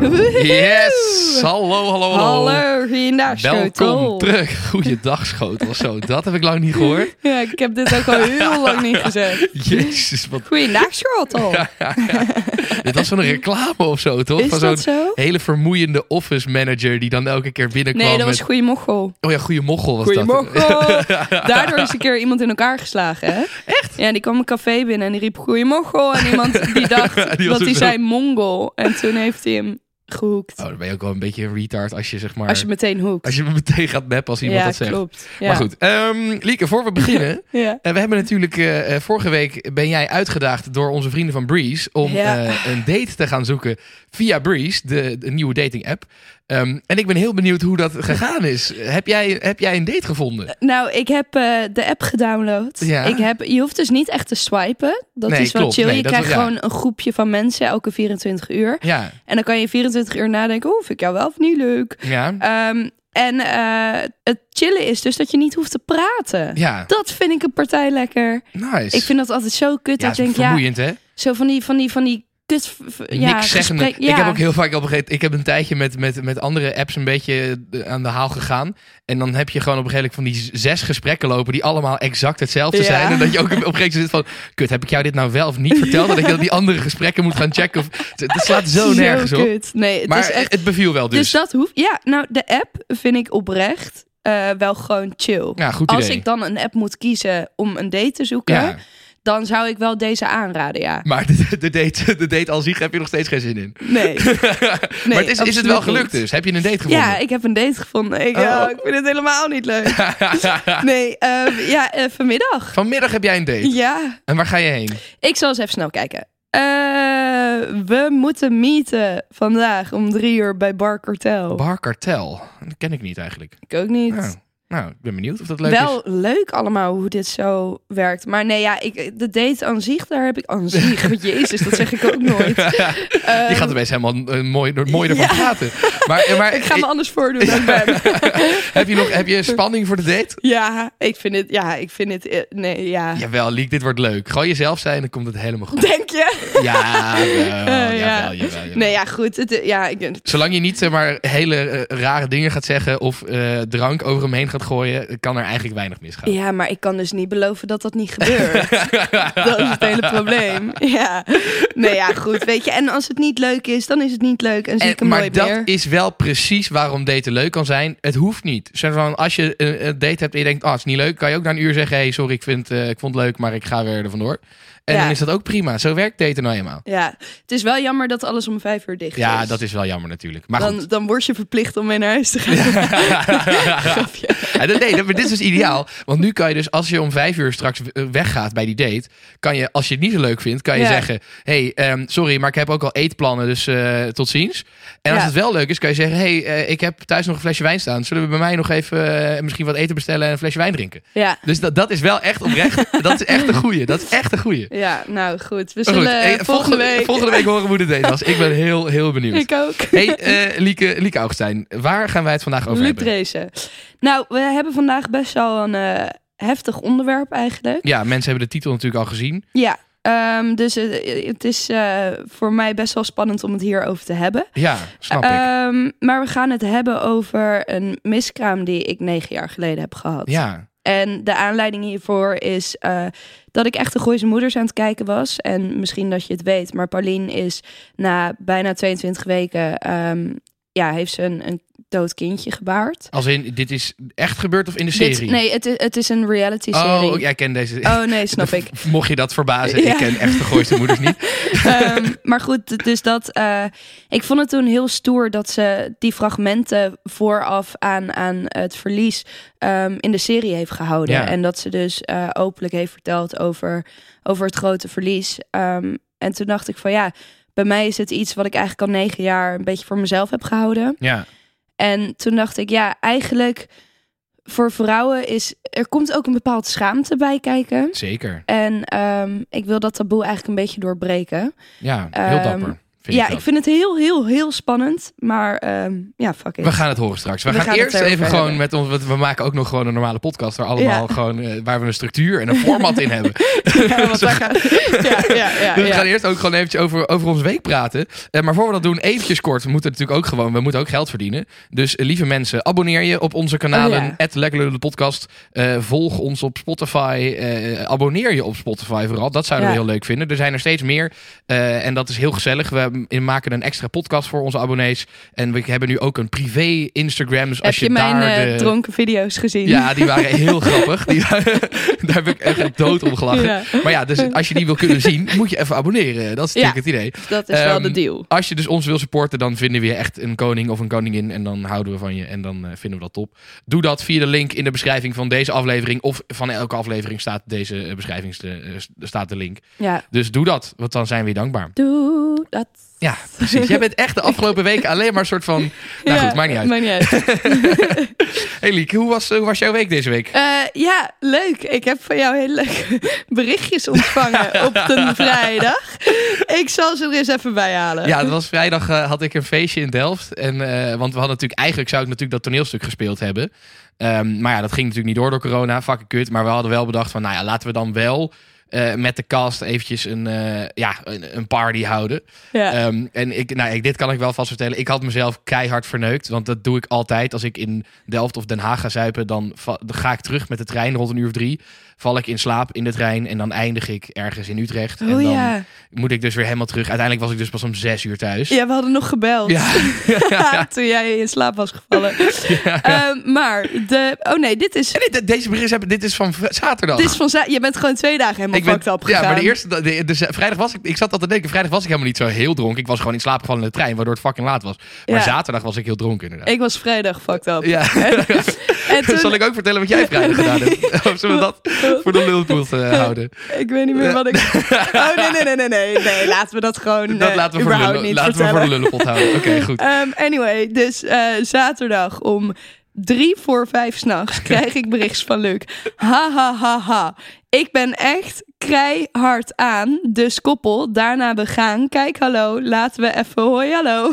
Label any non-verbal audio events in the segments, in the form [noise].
Yes! Hallo, hallo, hallo. Hallo, goeiedag Welkom schotel. terug. Goeiedag, schotel. Zo, dat heb ik lang niet gehoord. Ja, ik heb dit ook al [laughs] heel lang niet gezegd. Jezus, wat... Goeiedag schotel. [laughs] Dit was zo'n reclame of zo, toch? Is Van dat zo'n zo? hele vermoeiende office manager die dan elke keer binnenkwam Nee, dat was met... goeie mochel. Oh ja, goede mochel was dat. Goeiemorgen. [laughs] Daardoor is een keer iemand in elkaar geslagen, hè? Echt? Ja, die kwam een café binnen en die riep goeiemorgen. En iemand die dacht Die dat hij zei mongol. En toen heeft hij hem gehoekt. Oh, dan ben je ook wel een beetje een retard als je zeg maar... Als je meteen hoekt. als je me meteen gaat mappen als iemand ja, dat zegt. klopt. Ja. Maar goed, ehm, Lieke, voor we beginnen... [laughs] Ja. En we hebben natuurlijk, eh, eh, vorige week ben jij uitgedaagd door onze vrienden van Breeze om Ja. eh, een date te gaan zoeken via Breeze, de, de nieuwe dating app. Ehm, en ik ben heel benieuwd hoe dat gegaan is. heb, jij, heb jij een date gevonden? Nou, ik heb eh, de app gedownload. Ja. Ik heb, je hoeft dus niet echt te swipen. Dat Nee, is wel klopt. chill. Nee, je krijgt wel- ja. gewoon een groepje van mensen elke 24 uur. Ja, En dan kan je 24 uur nadenken, oh, vind ik jou wel of niet leuk? ja, Ehm, en eh, het chillen is dus dat je niet hoeft te praten. ja. Dat vind ik een partij lekker. Nice. Ik vind dat altijd zo kut. ja, dat ik is denk, ja, vermoeiend hè? zo van die, van die, van die ja, Niks zeggen. gesprek- Ik heb ook heel vaak op een gegeven Ik heb een tijdje met, met, met andere apps een beetje eh, aan de haal gegaan. En dan heb je gewoon op een gegeven moment van die zes gesprekken lopen die allemaal exact hetzelfde Ja. zijn. En dat je ook op een gegeven moment zit van, kut, heb ik jou dit nou wel of niet verteld? Dat je dan die andere gesprekken moet gaan checken. Of, dat slaat zo nergens op. kut. Nee, het Maar is echt... het beviel wel dus. Dus dat hoeft... Ja, nou, de app vind ik oprecht eh, wel gewoon chill. ja, goed Als idee. ik dan een app moet kiezen om een date te zoeken, ja, dan zou ik wel deze aanraden, ja. maar de, de, date, de date al zich heb je nog steeds geen zin in. Nee. [laughs] maar het is, is het wel gelukt niet. dus? Heb je een date gevonden? Ja, ik heb een date gevonden. Ik, Oh. ja, ik vind het helemaal niet leuk. [laughs] Nee, eh, ja, eh, vanmiddag. Vanmiddag heb jij een date. Ja, En waar ga je heen? ik zal eens even snel kijken. Eh, we moeten meeten vandaag om drie uur bij Bar Cartel. Bar Kartel. Dat ken ik niet eigenlijk. ik ook niet. Nou, nou, ik ben benieuwd of dat leuk Wel is. leuk allemaal hoe dit zo werkt. Maar nee, ja, ik, de date aan zich, daar heb ik aan zich. [laughs] Want Jezus, dat zeg ik ook nooit. [laughs] Je Ehm, gaat opeens helemaal eh, mooi, mooi ervan Ja. praten. Maar, eh, maar [laughs] ik ga me anders voordoen dan ik ben. heb, je nog, heb je spanning voor de date? Ja, ik vind het, ja, ik vind het, eh, nee, ja. Jawel, Liek, dit wordt leuk. Gewoon jezelf zijn, dan komt het helemaal goed. Denk je? Ja, jawel, ja. jawel. Nee, ja, goed. Het, ja, ik, Zolang je niet maar, hele rare dingen gaat zeggen of drank over hem heen gaat gooien, kan er eigenlijk weinig misgaan. ja, maar ik kan dus niet beloven dat dat niet gebeurt. [laughs] dat is het hele probleem. Ja. Nee, ja, goed. Weet je, en als het niet leuk is, dan is het niet leuk. En zie ik hem maar nooit dat meer. is wel precies waarom daten leuk kan zijn. Het hoeft niet. Zeg van, als je een, date hebt en je denkt, oh, het is niet leuk, kan je ook na een uur zeggen, hey, sorry, ik, vind, eh, ik vond het leuk, maar ik ga weer er vandoor. En Ja. dan is dat ook prima. Zo werkt daten nou eenmaal. Ja, het is wel jammer dat alles om vijf uur dicht Ja, is. dat is wel jammer natuurlijk. Maar dan, goed. dan word je verplicht om mee naar huis te gaan. [laughs] Grapje. Ja, nee, dat- maar dit is dus ideaal. Want nu kan je dus, als je om vijf uur straks eh, weggaat bij die date, kan je, als je het niet zo leuk vindt, kan je Ja. zeggen: hey, ehm, sorry, maar ik heb ook al eetplannen, dus eh, tot ziens. En als Ja. het wel leuk is, kan je zeggen: hey, eh, ik heb thuis nog een flesje wijn staan. Zullen we bij mij nog even misschien wat eten bestellen en een flesje wijn drinken? Ja. Dus dat, dat is wel echt oprecht. dat is echt een goeie. Dat is echt een goeie. Ja, nou goed. We goed, zullen hey, eh, volgende week... volgende week horen hoe de date was. Ik ben heel, heel benieuwd. Ik ook. Hey, eh, Lieke, Lieke Augustijn, waar gaan wij het vandaag over Luc hebben? Dreesen. Nou, we hebben vandaag best wel een eh, heftig onderwerp eigenlijk. Ja, mensen hebben de titel natuurlijk al gezien. Ja, ehm, dus eh, het is eh, voor mij best wel spannend om het hierover te hebben. Ja, snap ik. Ehm, maar we gaan het hebben over een miskraam die ik negen jaar geleden heb gehad. Ja, En de aanleiding hiervoor is eh, dat ik echt de Gooise Moeders aan het kijken was. En misschien dat je het weet, maar Paulien is na bijna 22 weken... ehm, ja, heeft ze een, een dood kindje gebaard. als in, dit is echt gebeurd of in de serie? Dit, nee, het, is- het is een reality serie. Oh, jij kent deze. Oh nee, snap ik. [laughs] Mocht je dat verbazen, Ja. ik ken echt de gooiste moeders niet. [laughs] Ehm, maar goed, dus dat. eh, ik vond het toen heel stoer dat ze die fragmenten vooraf aan, aan het verlies ehm, in de serie heeft gehouden. Ja. En dat ze dus eh, openlijk heeft verteld over, over het grote verlies. Ehm, en toen dacht ik van ja, bij mij is het iets wat ik eigenlijk al negen jaar een beetje voor mezelf heb gehouden. Ja, En toen dacht ik, ja, eigenlijk voor vrouwen is er komt ook een bepaald schaamte bij kijken. zeker. En ehm, ik wil dat taboe eigenlijk een beetje doorbreken. Ja, heel Ehm, dapper. Vind ja, ik, vind het heel, heel, heel spannend. Maar ehm, ja, fuck it. We gaan het horen straks. We, We gaan, eerst even gewoon hebben. met ons. want We maken ook nog gewoon een normale podcast. Waar allemaal Ja. gewoon. eh, waar we een structuur en een format in hebben. [laughs] Ja, want [laughs] gaan- ja, ja, ja, Dus we gaan eerst ook gewoon eventjes over, over onze week praten. Eh, maar voor we dat doen, eventjes kort. We moeten natuurlijk ook gewoon, we moeten ook geld verdienen. Dus eh, lieve mensen, abonneer je op onze kanalen. Oh. Het Lekker Lullen podcast. Volg ons op Spotify. Abonneer je op Spotify vooral. Dat zouden we heel leuk vinden. Er zijn er steeds meer. En dat is heel gezellig. We eh, maken een extra podcast voor onze abonnees. En we hebben nu ook een privé Instagram. Dus Heb als je, je mijn daar eh, de... dronken video's gezien? Ja, die waren heel [laughs] grappig. Die, [laughs] daar heb ik echt dood om gelachen. Ja, Maar ja, dus als je die wil kunnen zien, moet je even abonneren. Dat is natuurlijk Ja. het idee. dat is wel Ehm, de deal. Als je dus ons wil supporten, dan vinden we je echt een koning of een koningin. En dan houden we van je en dan eh, vinden we dat top. Doe dat via de link in de beschrijving van deze aflevering. Of van elke aflevering staat deze eh, beschrijving staat de link. Ja, Dus doe dat, want dan zijn we je dankbaar. doe dat. Ja, precies. Jij bent echt de afgelopen weken alleen maar een soort van... Nou Ja, goed, maakt niet uit. Maakt niet uit. [laughs] Hey Liek, hoe was, hoe was jouw week deze week? Eh, ja, leuk. Ik heb van jou hele leuke [laughs] berichtjes ontvangen [laughs] op de vrijdag. Ik zal ze er eens even bij halen. Ja, het was vrijdag eh, had ik een feestje in Delft. En, eh, want we hadden natuurlijk, eigenlijk zou ik natuurlijk dat toneelstuk gespeeld hebben. Ehm, maar ja, dat ging natuurlijk niet door door corona. Fucking kut. Maar we hadden wel bedacht van, nou ja, laten we dan wel eh, met de cast eventjes een, eh, ja, een, een party houden. Ja. Ehm, en ik, nou, ik, dit kan ik wel vast vertellen. Ik had mezelf keihard verneukt. Want dat doe ik altijd. Als ik in Delft of Den Haag ga zuipen, dan, dan ga ik terug met de trein rond een uur of drie. Val ik in slaap in de trein en dan eindig ik ergens in Utrecht. en oh dan ja. moet ik dus weer helemaal terug. Uiteindelijk was ik dus pas om zes uur thuis. Ja, we hadden nog gebeld. Ja. [laughs] Toen jij in slaap was gevallen. [laughs] Ehm, maar de... Oh nee, dit is... En dit, deze bericht hebben, dit is van zaterdag. Dit is van... za- Je bent gewoon twee dagen helemaal ik ben, fucked up ja, gegaan. maar de eerste, de, de, de- vrijdag was ik, ik zat al te denken, vrijdag was ik helemaal niet zo heel dronken. Ik was gewoon in slaap gevallen in de trein, waardoor het fucking laat was. Maar Ja. zaterdag was ik heel dronken inderdaad. Ik was vrijdag fucked up. Ja. [laughs] En toen- Zal ik ook vertellen wat jij vrijdag gedaan hebt? Of zullen we dat [laughs] voor de lulpoel eh, [laughs] houden? Ik weet niet meer wat ik... [laughs] Oh, nee, nee, nee, nee, nee. Nee, laten we dat gewoon Dat eh, laten we voor de, überhaupt lullen, niet laten we voor de lullenpot houden. Oké, goed. Ehm, anyway, dus eh, zaterdag om drie voor vijf s'nachts krijg ik berichts van Luc. Ha, ha, ha, ha. Ik ben echt keihard aan. Dus koppel, daarna we gaan. Kijk, hallo, laten we even hoi, hallo. [laughs]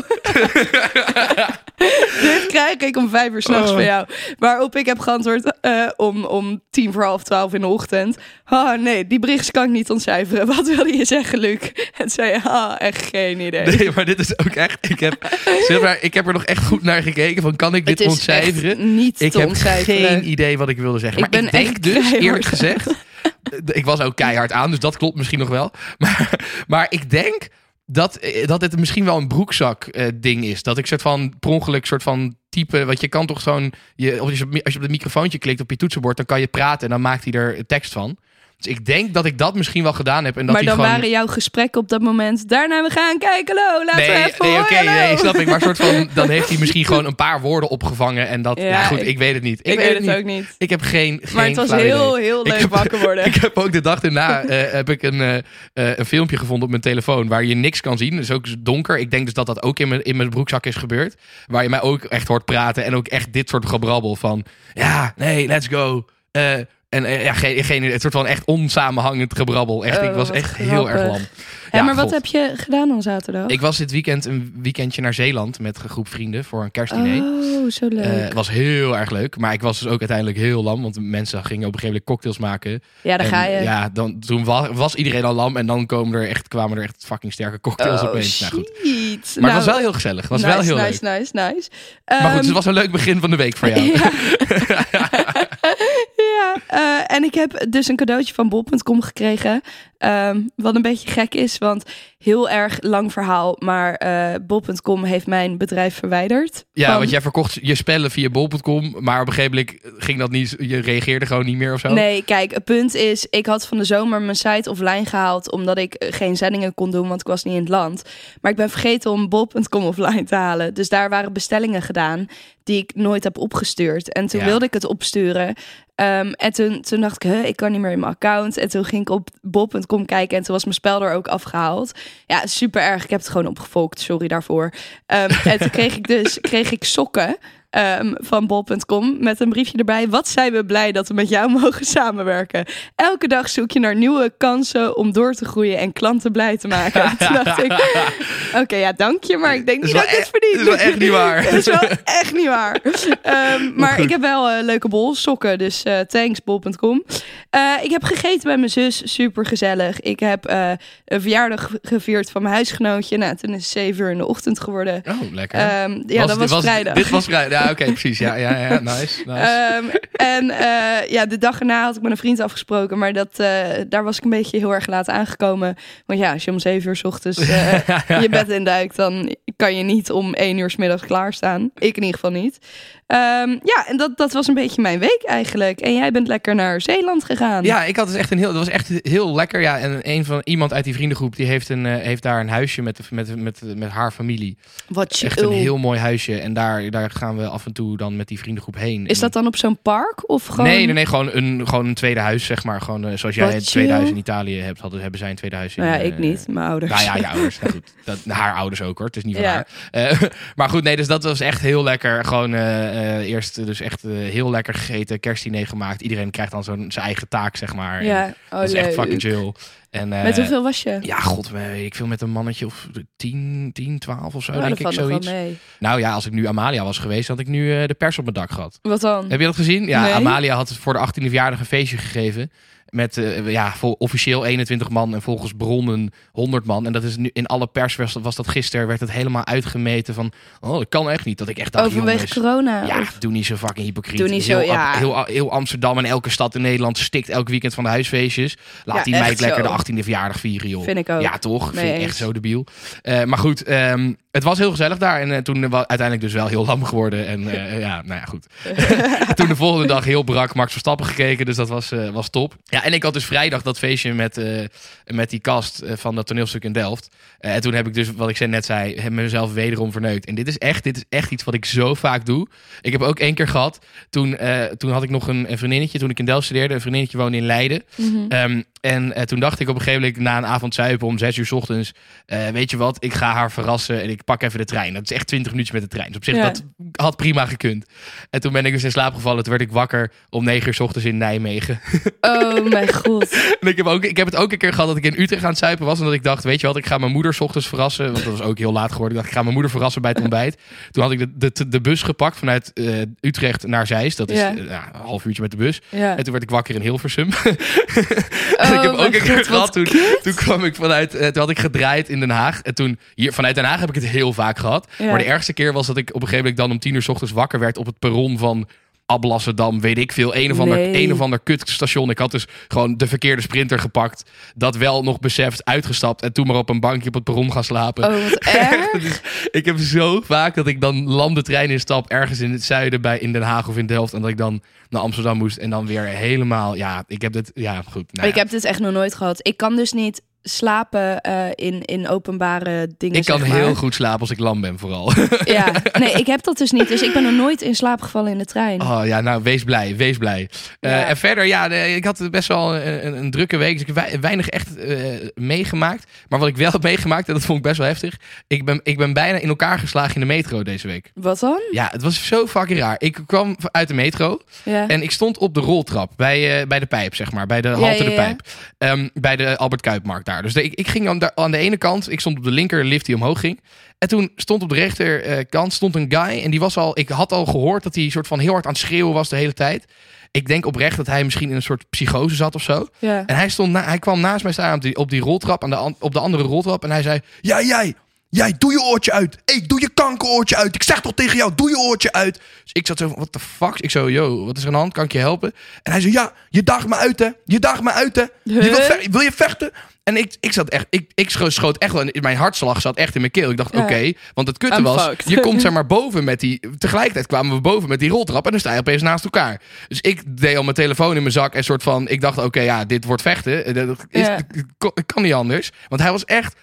Dit krijg ik om vijf uur s'nachts Oh. van jou. Waarop ik heb geantwoord eh, om, om tien voor half twaalf in de ochtend. Oh nee, die berichtjes kan ik niet ontcijferen. [laughs] Wat wilde je zeggen, Luc? En zei je, ah, echt geen idee. Nee, maar dit is ook echt... Ik heb, zeg maar, ik heb er nog echt goed naar gekeken van kan ik dit ontcijferen? niet Ik te heb geen idee wat ik wilde zeggen. Ik maar ben ik denk echt dus, eerlijk gezegd... ik was ook keihard aan, dus dat klopt misschien nog wel. [laughs] Maar, maar ik denk dat, eh, dat het misschien wel een broekzak eh, ding is. Dat ik soort van per ongeluk soort van type... Want je kan toch zo'n... Je, als je op het microfoontje klikt op je toetsenbord... dan kan je praten en dan maakt hij er tekst van. Dus ik denk dat ik dat misschien wel gedaan heb. En dat maar dan gewoon... waren jouw gesprekken op dat moment. Daarna we gaan kijken, hallo, laten we even nee oké, nee, snap ik. Maar soort van, [laughs] dan heeft hij misschien gewoon een paar woorden opgevangen. En dat, ja, Ja, goed, ik- ik, weet het niet. Ik, weet het niet. ook niet. Ik heb geen, Maar geen het was heel, idee. heel Ik leuk heb- wakker worden. [laughs] Ik heb ook de dag daarna eh, heb ik een, eh, eh, een filmpje gevonden op mijn telefoon waar je niks kan zien. Dus ook donker. Ik denk dus dat dat ook in mijn, in mijn broekzak is gebeurd. Waar je mij ook echt hoort praten en ook echt dit soort gebrabbel van ja, nee, let's go. Eh, en eh, ja, geen, geen, het soort van echt onsamenhangend gebrabbel. Echt, Oh, ik was wat echt heel erg lam. Ja, maar wat heb je gedaan dan zaterdag? Ik was dit weekend een weekendje naar Zeeland met een groep vrienden voor een kerstdiner. Oh, zo leuk. Eh, het was heel erg leuk, maar ik was dus ook uiteindelijk heel lam, want mensen gingen op een gegeven moment cocktails maken. ja, daar En ga je. Ja, dan, toen was, was iedereen al lam en dan komen er echt, kwamen er echt fucking sterke cocktails oh, opeens. Nou, goed. Maar Nou, het was wel heel gezellig. Het was nice, wel heel nice, leuk. nice, nice, Maar goed, Ehm, het was een leuk begin van de week voor jou. [laughs] Ja. [laughs] eh, en ik heb dus een cadeautje van bol.com gekregen. Ehm, wat een beetje gek is, want heel erg lang verhaal. Maar eh bol.com heeft mijn bedrijf verwijderd. Ja, Van- want jij verkocht je spellen via bol.com, maar op een gegeven moment ging dat niet, je reageerde gewoon niet meer of zo. Nee, kijk, het punt is, ik had van de zomer mijn site offline gehaald omdat ik eh, geen zendingen kon doen, want ik was niet in het land. Maar ik ben vergeten om bol.com offline te halen. Dus daar waren bestellingen gedaan die ik nooit heb opgestuurd. En toen Ja. wilde ik het opsturen. Ehm, en toen, toen dacht ik, huh, ik kan niet meer in mijn account. En toen ging ik op bol.com kijken en toen was mijn spel er ook afgehaald. Ja, super erg. Ik heb het gewoon opgevolkt. Sorry daarvoor. Ehm, en toen kreeg ik dus kreeg ik sokken ehm, van bol.com met een briefje erbij. Wat zijn we blij dat we met jou [laughs] mogen samenwerken. Elke dag zoek je naar nieuwe kansen om door te groeien en klanten blij te maken. [laughs] toen dacht ik, oké, ja, dank je, maar ik denk niet dat ik het verdien. Dat [laughs] is wel echt niet waar. Dat is wel echt niet waar. Maar ik heb wel eh, leuke bol, sokken. Dus eh thanks, bol.com. Eh, ik heb gegeten bij mijn zus. Super gezellig. Ik heb een verjaardag gevierd van mijn huisgenootje. Nou, toen is het zeven uur in de ochtend geworden. Oh, lekker. Ehm, ja, dat was, dit vrijdag. Dit was vrijdag. Ja, oké, precies. Ja, ja, ja. Nice. nice. Ehm, en eh, ja, de dag erna had ik met een vriend afgesproken. Maar dat, eh, daar was ik een beetje heel erg laat aangekomen. Want ja, als je om zeven uur 's ochtends [laughs] eh, je bed induikt... dan kan je niet om één uur 's middags klaarstaan. Ik in ieder geval niet. Ehm, ja, en dat, dat was een beetje mijn week eigenlijk. En jij bent lekker naar Zeeland gegaan. Ja, ik had dus echt een heel, dat was echt heel lekker. Ja, en een van iemand uit die vriendengroep die heeft, een, eh, heeft daar een huisje met, met, met, met haar familie. Wat. Echt een heel mooi huisje. En daar, daar gaan we af en toe dan met die vriendengroep heen. Is En- dat dan op zo'n park? Of gewoon... Nee, nee, nee, gewoon een, gewoon een tweede huis, zeg maar. Gewoon eh, zoals jij een tweede huis in Italië hebt, hadden, hebben zij een tweede huis in... Nou ja, ik eh, niet. Mijn ouders. Nou ja, je ouders. [laughs] Nou goed, dat, haar ouders ook hoor. Het is niet van Ja. haar. [laughs] Maar goed, nee, dus dat was echt heel lekker. Gewoon eh, eh, eerst dus echt eh, heel lekker gegeten, kerstdiner gemaakt. Iedereen krijgt dan zo'n zijn eigen taak, zeg maar. En Ja, oh, dat is echt leuk. fucking chill. En, eh, Met hoeveel was je? Ja, god, ik veel met een mannetje of 10, 10 12 of zo, Oh, denk ik, zoiets. Nou ja, als ik nu Amalia was geweest, had ik nu eh, de pers op mijn dak gehad. Wat dan? Heb je dat gezien? Ja, Nee. Amalia had voor de 18e verjaardag een feestje gegeven. Met eh, ja, officieel 21 man en volgens bronnen 100 man. En dat is nu in alle pers was, was dat gisteren, werd het helemaal uitgemeten van... Oh, dat kan echt niet. Dat ik echt dacht, jongens, corona? ja, Of- doe niet zo fucking hypocriet. Doe niet zo, heel, ja. heel, heel Amsterdam en elke stad in Nederland stikt elk weekend van de huisfeestjes. Laat Ja, die meid lekker zo. de 18e verjaardag vieren, joh. Vind ik ook. Ja, toch? Vind ik echt zo debiel. Eh, maar goed, ehm, het was heel gezellig daar. En eh, toen wa- uiteindelijk dus wel heel lam geworden. En [laughs] ja, nou ja, goed. [laughs] toen de volgende dag heel brak Max Verstappen gekeken. Dus dat was, was top. Ja, en ik had dus vrijdag dat feestje met, eh, met die cast eh, van dat toneelstuk in Delft. Eh, en toen heb ik dus, wat ik zei- net zei, heb mezelf wederom verneukt. En dit is echt, dit is echt iets wat ik zo vaak doe. Ik heb ook één keer gehad. Toen, toen had ik nog een, een vriendinnetje, toen ik in Delft studeerde. Een vriendinnetje woonde in Leiden. Mhm. Ehm, en toen dacht ik op een gegeven moment na een avond zuipen om zes uur 's ochtends. weet je wat, ik ga haar verrassen en ik pak even de trein. Dat is echt 20 minuutjes met de trein. Dus op zich, Ja. dat had prima gekund. En toen ben ik dus in slaap gevallen. Toen werd ik wakker om negen uur 's ochtends in Nijmegen. Oh mijn god. en ik heb, ook, ik heb het ook een keer gehad dat ik in Utrecht aan het zuipen was. En dat ik dacht, weet je wat, ik ga mijn moeder 's ochtends verrassen. Want dat was ook heel laat geworden. Ik dacht, ik ga mijn moeder verrassen bij het ontbijt. Toen had ik de, de, de bus gepakt vanuit eh, Utrecht naar Zeist. Dat is Ja. eh, ja, een half uurtje met de bus. Ja. En toen werd ik wakker in Hilversum. [laughs] Oh ik heb ook mijn een keer god, gehad toen, toen kwam ik vanuit, eh, toen had ik gedraaid in Den Haag. En toen, hier, vanuit Den Haag heb ik het heel vaak gehad. Ja. Maar de ergste keer was dat ik op een gegeven moment dan om tien uur 's ochtends wakker werd op het perron van Ablasserdam, weet ik veel. Een of ander, Nee. een of ander kutstation. Ik had dus gewoon de verkeerde sprinter gepakt. Dat wel nog beseft, uitgestapt. En toen maar op een bankje op het perron gaan slapen. Oh, wat [laughs] erg. [laughs] Dus ik heb zo vaak dat ik dan lam de trein instap ergens in het zuiden bij in Den Haag of in Delft. En dat ik dan naar Amsterdam moest en dan weer helemaal. Ja, ik heb dit. Ja, goed. Nou Ik heb dit echt nog nooit gehad. Ik kan dus niet slapen eh, in, in openbare dingen. Ik kan zeg maar. heel goed slapen als ik lam ben, vooral. [laughs] Ja, [laughs] nee, ik heb dat dus niet. Dus ik ben nog nooit in slaap gevallen in de trein. Oh ja, nou, wees blij, wees blij. Eh, Ja. En verder, ja, ik had best wel een, een, drukke week. Dus ik heb wei- weinig echt eh, meegemaakt. Maar wat ik wel heb meegemaakt, en dat vond ik best wel heftig. Ik ben, ik ben bijna in elkaar geslagen in de metro deze week. Wat dan? Ja, het was zo fucking raar. Ik kwam uit de metro. Ja. En ik stond op de roltrap bij, bij de pijp, zeg maar. Bij de halte ja, de pijp. Ehm, bij de Albert Kuipmarkt daar. Dus de- ik, ik ging aan de, aan de ene kant, ik stond op de linker lift die omhoog ging. En toen stond op de rechterkant stond een guy. En die was al, ik had al gehoord dat hij soort van heel hard aan het schreeuwen was de hele tijd. Ik denk oprecht dat hij misschien in een soort psychose zat of zo. ja. En hij, stond na, hij kwam naast mij staan op die, op die roltrap, aan de, op de andere roltrap. En hij zei, ja jij, jij, doe je oortje uit. hey, doe je kankeroortje uit. Ik zeg toch tegen jou, doe je oortje uit. Dus ik zat zo van, what the fuck? Ik zo, yo, wat is er aan de hand? Kan ik je helpen? En hij zei, ja, je daagt me uit hè. Je daagt me uit hè. Je wil, wil je vechten? En ik, ik zat echt, ik, ik scho- schoot echt wel, in- mijn hartslag zat echt in mijn keel. Ik dacht, Ja. oké, want het kutte I'm was, fucked. je komt zeg [laughs] maar boven met die, tegelijkertijd kwamen we boven met die roltrap en dan sta je opeens naast elkaar. Dus ik deed al mijn telefoon in mijn zak en soort van, ik dacht, oké, ja, dit wordt vechten. Eh, Dat is, Ja. kan niet anders. Want hij was echt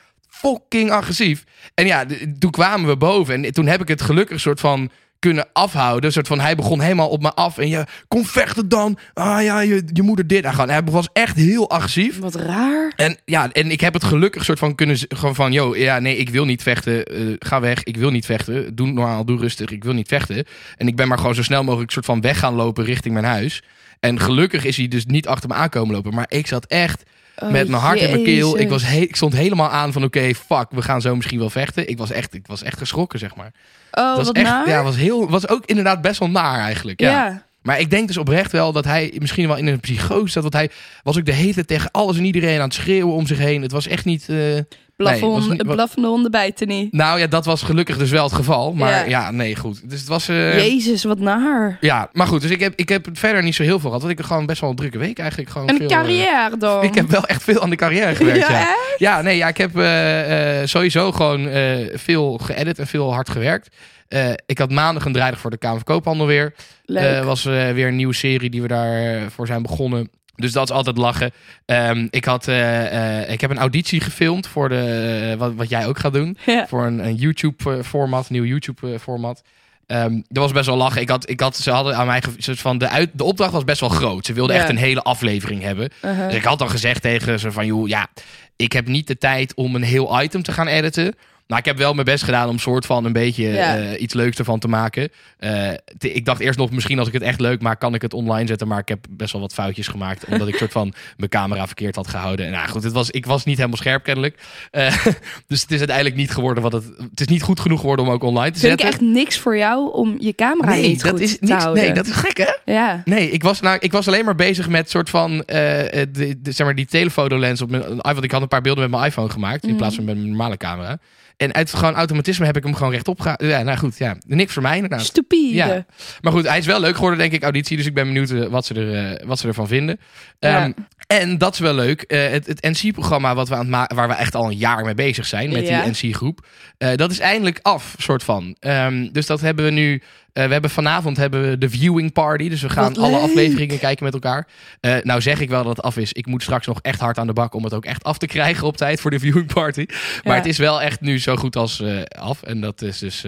fucking agressief. En ja, toen kwamen we boven en toen heb ik het gelukkig soort van kunnen afhouden. Een soort van, hij begon helemaal op me af. En je, kom vechten dan. Ah ja, je, je moeder dit. Hij, was echt heel agressief. Wat raar. En ja, en ik heb het gelukkig soort van kunnen gewoon van, yo, ja, nee, ik wil niet vechten. Eh, ga weg, ik wil niet vechten. Doe normaal, doe rustig, ik wil niet vechten. En ik ben maar gewoon zo snel mogelijk soort van weg gaan lopen richting mijn huis. En gelukkig is hij dus niet achter me aankomen lopen. Maar ik zat echt Oh, met mijn hart in mijn keel. Ik, was he- ik stond helemaal aan van, oké, fuck, we gaan zo misschien wel vechten. Ik was echt, ik was echt geschrokken, zeg maar. Oh, Het was echt, naar. ja, was heel, was ook inderdaad best wel naar eigenlijk. Ja. ja. Maar ik denk dus oprecht wel dat hij misschien wel in een psychose zat. Want hij was ook de hele tijd tegen alles en iedereen aan het schreeuwen om zich heen. Het was echt niet... eh, Was honden- niet- blaffende honden bijten niet. Nou ja, dat was gelukkig dus wel het geval. Maar ja, Ja. nee, goed. Dus het was... eh, Jezus, wat naar. ja, maar goed. Dus ik heb, ik heb verder niet zo heel veel gehad. Want ik heb gewoon best wel een drukke week eigenlijk. Gewoon Een veel, eh, carrière dan. [laughs] ik heb wel echt veel aan de carrière gewerkt, ja. ja, Ja, nee, ja, ik heb eh, sowieso gewoon veel geëdit en veel hard gewerkt. Ik had maandag een draaidag voor de Kamer van Koophandel weer. Eh, was weer een nieuwe serie die we daarvoor zijn begonnen. Dus dat is altijd lachen. Ehm, ik, had, eh, eh, ik heb een auditie gefilmd voor de, eh, wat, wat jij ook gaat doen. Ja. Voor een, een YouTube-format, nieuw YouTube-format. Ehm dat was best wel lachen. Ik had, ik had, ze hadden aan mij soort van de, uit, de opdracht was best wel groot. Ze wilden Ja. echt een hele aflevering hebben. Uh-huh. Dus ik had dan gezegd tegen ze van, joh, ja, ik heb niet de tijd om een heel item te gaan editen. Maar ik heb wel mijn best gedaan om soort van een beetje Ja. eh, iets leuks ervan te maken. Eh, te- ik dacht eerst nog, misschien als ik het echt leuk maak, kan ik het online zetten. Maar ik heb best wel wat foutjes gemaakt. [laughs] omdat ik soort van mijn camera verkeerd had gehouden. En nou goed, het was, ik was niet helemaal scherp kennelijk. Eh, [laughs] dus het is uiteindelijk niet geworden wat het... Het is niet goed genoeg geworden om ook online te Vind ik zetten. echt niks voor jou om je camera nee, niet dat goed is te niks, houden. nee, dat is gek hè? Ja. Nee, ik was, nou, ik was alleen maar bezig met soort van de, de, zeg maar die telefotolens op mijn iPhone. Want ik had een paar beelden met mijn iPhone gemaakt in Mhm. plaats van met mijn normale camera. En uit gewoon automatisme heb ik hem gewoon rechtop gehaald. Ja, nou goed, ja, niks voor mij inderdaad. Stupide. Ja. Maar goed, hij is wel leuk geworden, denk ik, auditie. Dus ik ben benieuwd eh, wat, ze er, eh, wat ze ervan vinden. Ja. Ehm, en dat is wel leuk. eh, het het NC-programma wat we aan het waar we echt al een jaar mee bezig zijn met Ja. die NC-groep. dat is eindelijk af, soort van. Ehm, dus dat hebben we nu. Eh, we hebben vanavond hebben we de viewing party. Dus we gaan Wat alle leuk. afleveringen kijken met elkaar. Eh, nou zeg ik wel dat het af is. Ik moet straks nog echt hard aan de bak om het ook echt af te krijgen op tijd voor de viewing party. Maar Ja. het is wel echt nu zo goed als eh, af. En dat is dus,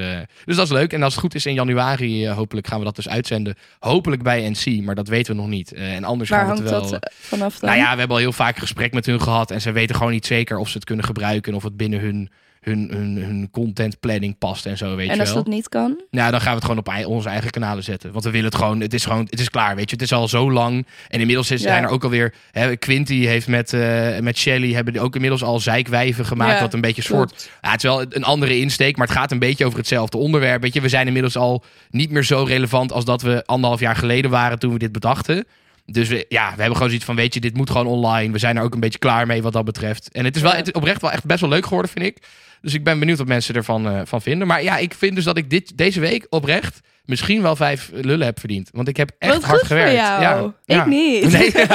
dus dat is leuk. En als het goed is in januari, hopelijk gaan we dat dus uitzenden. Hopelijk bij NC, maar dat weten we nog niet. En anders Waar gaan we het wel. dat vanaf dan? Nou ja, we hebben al heel vaak gesprek met hun gehad. En ze weten gewoon niet zeker of ze het kunnen gebruiken. Of het binnen hun, hun, hun, hun content planning past en zo, weet en je als wel. dat niet kan? Nou, dan gaan we het gewoon op onze eigen kanalen zetten. Want we willen het gewoon. Het is gewoon. Het is klaar, weet je. Het is al zo lang. En inmiddels is, Ja. zijn er ook alweer. Hè, Quinty heeft met, eh met Shelly. hebben die ook inmiddels al zeikwijven gemaakt. Ja, wat een beetje soort. Ja, het is wel een andere insteek. Maar het gaat een beetje over hetzelfde onderwerp. Weet je, we zijn inmiddels al niet meer zo relevant. als dat we anderhalf jaar geleden waren. toen we dit bedachten. Dus we, ja, we hebben gewoon zoiets van: weet je, dit moet gewoon online. We zijn er ook een beetje klaar mee wat dat betreft. En het is wel het oprecht wel echt best wel leuk geworden, vind ik. Dus ik ben benieuwd wat mensen ervan eh, van vinden. Maar ja, ik vind dus dat ik dit, deze week oprecht misschien wel vijf lullen heb verdiend. Want ik heb echt Wat hard goed voor gewerkt. jou. Ja, Ik ja. niet. Nee. [laughs]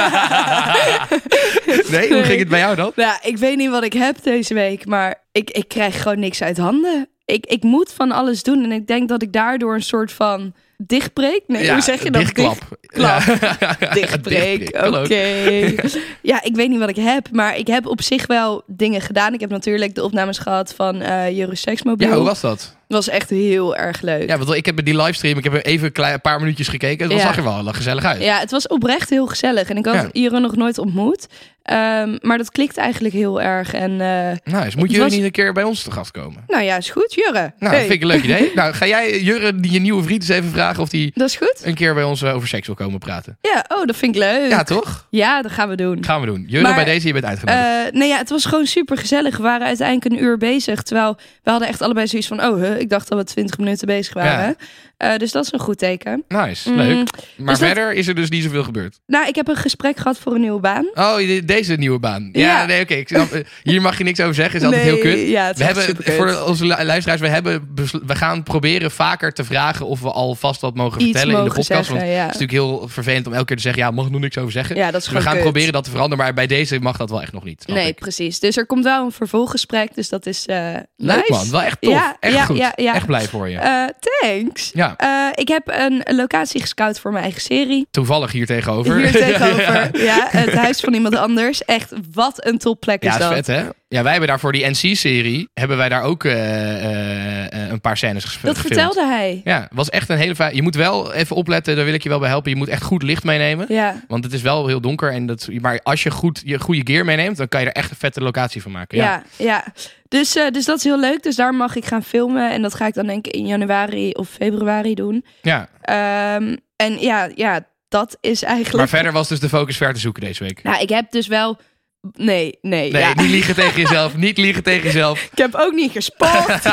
nee, hoe ging het bij jou dan? Nou, ik weet niet wat ik heb deze week, maar ik, ik krijg gewoon niks uit handen. Ik, ik moet van alles doen en ik denk dat ik daardoor een soort van dichtbreek. Nee, hoe zeg je dat? Dichtklap. Klap. Ja. [laughs] Dichtbreek, oké. [laughs] ja, ik weet niet wat ik heb, maar ik heb op zich wel dingen gedaan. Ik heb natuurlijk de opnames gehad van Jure Seksmobiel. Ja, hoe was dat? Was echt heel erg leuk. Ja, want ik heb die livestream, ik heb even een, klein, een paar minuutjes gekeken. Het Ja. zag er wel gezellig uit. Ja, het was oprecht heel gezellig. En ik had Ja. Nog nooit ontmoet. Ehm, maar dat klikt eigenlijk heel erg. En Nou, dus moet was- niet een keer bij ons te gast komen? nou ja, is goed, Jure. Nou, Hey, vind ik een leuk idee. Nou, ga jij Jurre, die je nieuwe vriend, eens even vragen of die Dat is goed? een keer bij ons eh, over seks wil komen praten? Ja, oh, dat vind ik leuk. Ja, toch? Ja, dat gaan we doen. Gaan we doen. Jurre, Maar, bij deze, je bent uitgenodigd. Eh, nee, ja, het was gewoon super gezellig. We waren uiteindelijk een uur bezig. Terwijl we hadden echt allebei zoiets van... Oh, huh, ik dacht dat we 20 minuten bezig waren. Eh, dus dat is een goed teken. nice, mm, leuk. Maar dus dat- verder is er dus niet zoveel gebeurd. Nou, ik heb een gesprek gehad voor een nieuwe baan. Oh, de- deze nieuwe baan. Ja, Ja. nee, oké. Hier mag je niks over zeggen. Is altijd Nee, heel kut. Ja, het is We hebben superkut. voor onze lu- luisteraars, we, hebben we gaan proberen vaker te vragen of we alvast wat mogen Iets vertellen in de podcast. zeggen, want ja. het is natuurlijk heel vervelend om elke keer te zeggen, ja, mag nog niks over zeggen. Ja, dat is Dus we gaan kut. proberen dat te veranderen, maar bij deze mag dat wel echt nog niet. Nee, ik. precies. Dus er komt wel een vervolggesprek. Dus dat is eh Leuk nice. man, wel echt tof. Ja, echt goed. Echt blij voor je. Eh, thanks. Ja, Eh, ik heb een locatie gescout voor mijn eigen serie. toevallig hier tegenover. Hier [laughs] tegenover. ja, ja. het huis van iemand anders. Echt, wat een topplek is Ja, dat. vet hè? Ja, wij hebben daar voor die NC-serie, hebben wij daar ook eh, eh, een paar scènes ges- Dat gefilmd. vertelde hij. Ja, was echt een hele. Je moet wel even opletten, daar wil ik je wel bij helpen. Je moet echt goed licht meenemen. Ja. Want het is wel heel donker. En dat, maar als je goed je goede gear meeneemt, dan kan je er echt een vette locatie van maken. Ja. Ja, ja. Dus, eh, dus dat is heel leuk. Dus daar mag ik gaan filmen. En dat ga ik dan denk ik in januari of februari doen. ja. Ehm, en ja, ja, dat is eigenlijk... Maar verder was dus de focus ver te zoeken deze week. Nou, ik heb dus wel... Nee, nee. Nee, ja. niet liegen tegen jezelf. Niet liegen tegen jezelf. Ik heb ook niet gesport.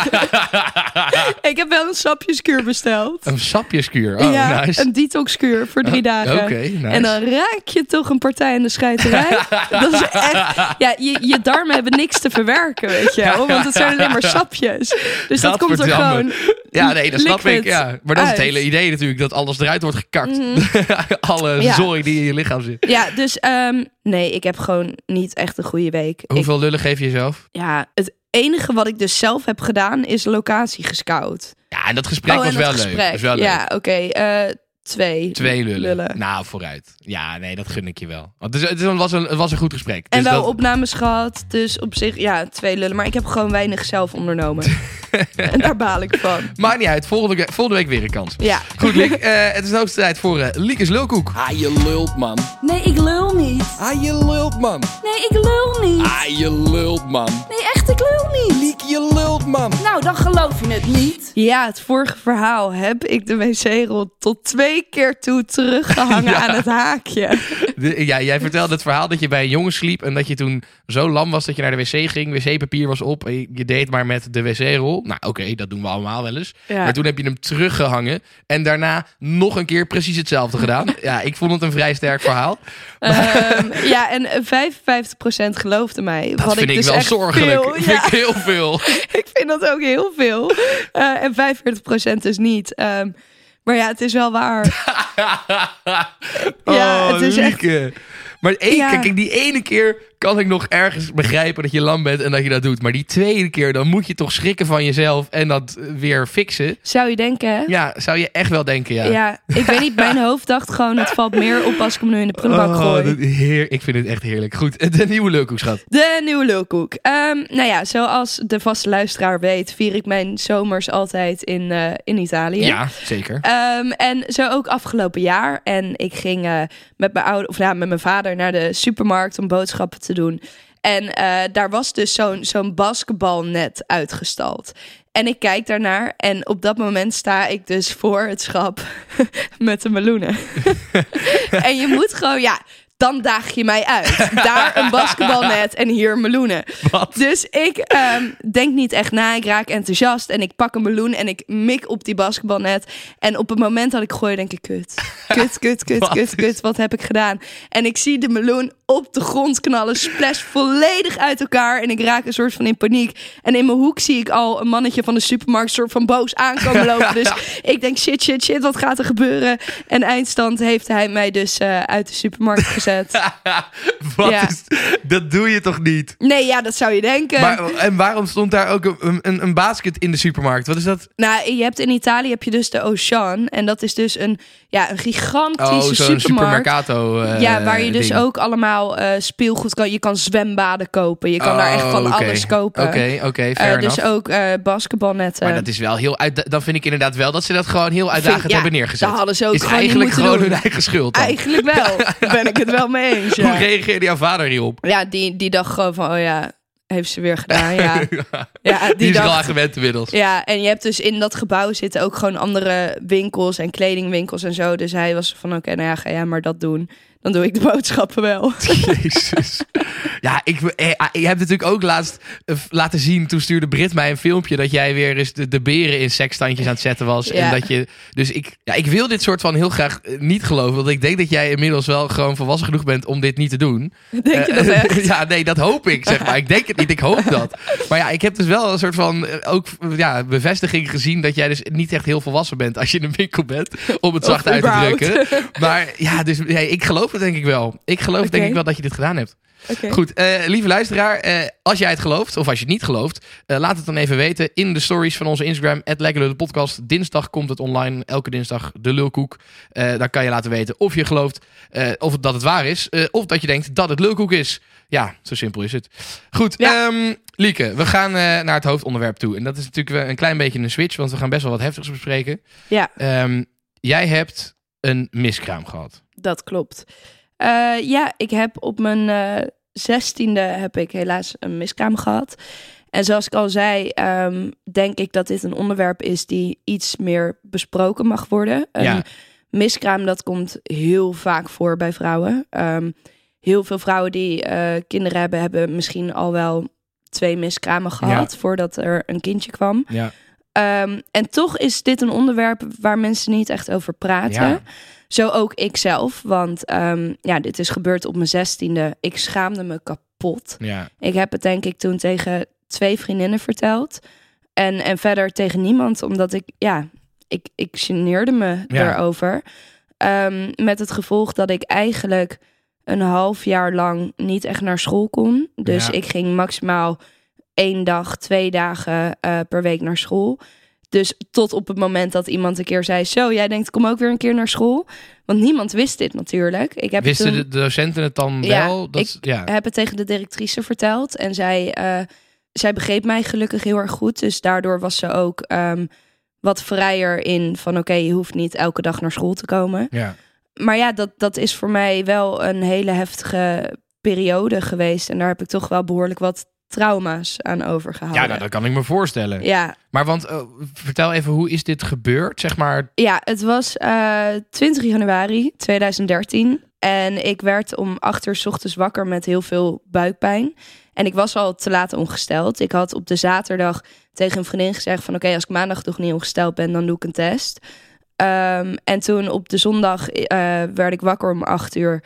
[laughs] ik heb wel een sapjeskuur besteld. Een sapjeskuur. Oh, ja, nice. een detoxkuur voor drie [laughs] dagen. Oké, nice. En dan raak je toch een partij in de scheiterij. [laughs] dat is echt... Ja, je, je darmen hebben niks te verwerken, weet je wel. Want het zijn alleen maar sapjes. Dus dat komt er gewoon... Ja, nee, dat snap ik. Ja. Maar dat is het hele idee natuurlijk. Dat alles eruit wordt gekakt. [laughs] Alle Mhm. Ja. zooi die in je lichaam zit. Ja, dus ehm, nee, ik heb gewoon niet echt een goede week. Ik, Hoeveel lullen geef je jezelf? ja, het enige wat ik dus zelf heb gedaan is locatie gescout. Ja, en dat gesprek oh, en was dat wel gesprek. leuk. Was wel leuk. Ja, oké. eh, twee. Twee lullen. lullen. Nou, vooruit. Ja, nee, dat gun ik je wel. Want het, is- het, was, een, het was een goed gesprek. En Dus wel dat- opnames gehad, dus op zich, ja, twee lullen. Maar ik heb gewoon weinig zelf ondernomen. [laughs] en daar baal ik van. Maakt niet uit. Volgende, volgende week weer een kans. Ja. Goed, Liek. eh, het is de hoogste tijd voor eh Liekes Lulkoek. Ah, je lult, man. Nee, ik lul niet. Ah, je lult, man. Nee, ik lul niet. Ah, je lult, man. Nee, echt, ik lul niet. Liek, je lult, man. Nou, dan geloof je het niet. Ja, het vorige verhaal heb ik de wc-rol tot twee keer toe teruggehangen [laughs] Ja. aan het haakje. De- ja, jij vertelde het verhaal dat je bij een jongen sliep en dat je toen zo lam was dat je naar de wc ging. Wc-papier was op en je- deed maar met de wc-rol. Nou, oké, dat doen we allemaal wel eens. Ja. Maar toen heb je hem teruggehangen en daarna nog een keer precies hetzelfde gedaan. [laughs] Ja, ik vond het een vrij sterk verhaal. Ehm, ja, en eh, 55% geloofde mij. Dat wat vind ik, dus wel zorgelijk. Veel, Vind ik heel veel. [laughs] ik vind dat ook heel veel. Eh, en 45% dus niet. Ehm, maar ja, het is wel waar. [laughs] Ja, oh, het is echt- Lieke. Maar één, Ja. kijk, die ene keer kan ik nog ergens begrijpen dat je lam bent en dat je dat doet. Maar die tweede keer, dan moet je toch schrikken van jezelf en dat weer fixen. Zou je denken, hè? Ja, zou je echt wel denken, ja. Ja. ik weet niet, mijn [laughs] hoofd dacht gewoon, het valt meer op als ik hem nu in de prullenbak Oh, gooi. heer, ik vind het echt heerlijk. Goed, [laughs] de nieuwe leukhoek, schat. De nieuwe lulkoek. Ehm, nou ja, zoals de vaste luisteraar weet, vier ik mijn zomers altijd in, eh, in Italië. Ja, zeker. Ehm, en zo ook afgelopen jaar. En ik ging eh, met mijn oude, of ja, met mijn vader naar de supermarkt om boodschappen te doen. En eh, daar was dus zo'n zo'n basketbalnet uitgestald. En ik kijk daarnaar en op dat moment sta ik dus voor het schap [laughs] met de meloenen. [laughs] en je moet gewoon, ja, dan daag je mij uit. [laughs] Daar een basketbalnet en hier meloenen. Wat? Dus ik ehm, denk niet echt na. Ik raak enthousiast en ik pak een meloen en ik mik op die basketbalnet. En op het moment dat ik gooi, denk ik: kut. [laughs] Kut, kut, kut, Wat kut, kut. Wat heb ik gedaan? En ik zie de meloen op de grond knallen, splash volledig uit elkaar. En ik raak een soort van in paniek. En in mijn hoek zie ik al een mannetje van de supermarkt, soort van boos aankomen lopen. Dus [laughs] ik denk: shit, shit, shit, wat gaat er gebeuren? En eindstand heeft hij mij dus eh, uit de supermarkt gezet. [laughs] Wat Ja. is, dat doe je toch niet? Nee, ja, dat zou je denken. Maar, en waarom stond daar ook een, een, een basket in de supermarkt? Wat is dat? Nou, je hebt in Italië heb je dus de Ocean. En dat is dus een, ja, een gigantische Oh, supermarkt. supermercato eh, ja, waar je dus ding. ook allemaal eh, speelgoed kan. Je kan zwembaden kopen. Je kan daar echt van Oh, oké. alles kopen. Oké, oké, Eh, fair dus ook eh, basketbalnetten. Maar dat is wel heel uit. Dan vind ik inderdaad wel dat ze dat gewoon heel uitdagend Vind- ja, hebben neergezet. dat hadden ze ook is eigenlijk gewoon doen. hun eigen schuld. Dan. Eigenlijk wel. [laughs] Ben ik het wel mee eens. Hoe reageerde jouw vader hierop? ja die, die dacht gewoon van, oh ja, heeft ze weer gedaan. Ja, [laughs] ja die, Die is dacht, aan gewend inmiddels. Ja, en je hebt dus in dat gebouw zitten ook gewoon andere winkels en kledingwinkels en zo. Dus hij was van, oké, nou ja, ga jij maar dat doen. Dan doe ik de boodschappen wel. [laughs] [laughs] Jezus. Ja, ik, eh, ah, je hebt natuurlijk ook laatst eh, laten zien. Toen stuurde Brit mij een filmpje dat jij weer eens de, de beren in sekstandjes aan het zetten was. Ja. En dat je. Dus ik, ja, ik wil dit soort van heel graag eh, niet geloven. Want ik denk dat jij inmiddels wel gewoon volwassen genoeg bent om dit niet te doen. [laughs] Denk je Eh, dat echt? ja, nee, dat hoop ik, zeg maar. Ik denk het niet, ik hoop dat. Maar ja, ik heb dus wel een soort van eh, ook ja, bevestiging gezien dat jij dus niet echt heel volwassen bent als je in een winkel bent, om het zacht uit te drukken. Maar ja, dus nee, ik geloof het denk ik wel. Ik geloof denk ik wel dat je dit gedaan hebt. Goed, eh, lieve luisteraar, eh, als jij het gelooft, of als je het niet gelooft, eh, laat het dan even weten in de stories van onze Instagram, het podcast. Dinsdag komt het online, elke dinsdag de lulkoek. Daar kan je laten weten of je gelooft of dat het waar is, of dat je denkt dat het lulkoek is. Ja, zo simpel is het. Goed, Ja. ehm, Lieke, we gaan naar het hoofdonderwerp toe. En dat is natuurlijk een klein beetje een switch, want we gaan best wel wat heftigs bespreken. Ja, Ehm, jij hebt een miskraam gehad. Dat klopt. Eh, ja, ik heb op mijn eh, zestiende heb ik helaas een miskraam gehad. En zoals ik al zei, ehm, denk ik dat dit een onderwerp is die iets meer besproken mag worden. Een Ja. miskraam, dat komt heel vaak voor bij vrouwen. Ehm, heel veel vrouwen die eh, kinderen hebben, hebben misschien al wel twee miskramen gehad voordat er een kindje kwam. Ja. Ehm, en toch is dit een onderwerp waar mensen niet echt over praten. Ja. Zo ook ik zelf, want ehm, ja, dit is gebeurd op mijn zestiende. Ik schaamde me kapot. Ja. Ik heb het denk ik toen tegen twee vriendinnen verteld. En, en verder tegen niemand, omdat ik, ja, ik, ik geneerde me Ja. daarover. Ehm, met het gevolg dat ik eigenlijk een half jaar lang niet echt naar school kon. Dus Ja. ik ging maximaal één dag, twee dagen eh, per week naar school. Dus tot op het moment dat iemand een keer zei: Zo, jij denkt, kom ook weer een keer naar school. Want niemand wist dit natuurlijk. Ik heb Wisten toen- de docenten het dan Ja, wel? Dat, ja. heb het tegen de directrice verteld. En zij, eh, zij begreep mij gelukkig heel erg goed. Dus daardoor was ze ook ehm, wat vrijer in van... oké, je hoeft niet elke dag naar school te komen. ja. Maar ja, dat, dat is voor mij wel een hele heftige periode geweest. En daar heb ik toch wel behoorlijk wat trauma's aan overgehouden. Ja, nou, dat kan ik me voorstellen. ja, Maar want, eh, vertel even, hoe is dit gebeurd? Zeg maar, Ja, het was eh 20 januari 2013. En ik werd om 8 uur 's ochtends wakker met heel veel buikpijn. En ik was al te laat ongesteld. Ik had op de zaterdag tegen een vriendin gezegd van... oké, als ik maandag nog niet ongesteld ben, dan doe ik een test. Ehm, en toen op de zondag eh, werd ik wakker om 8 uur.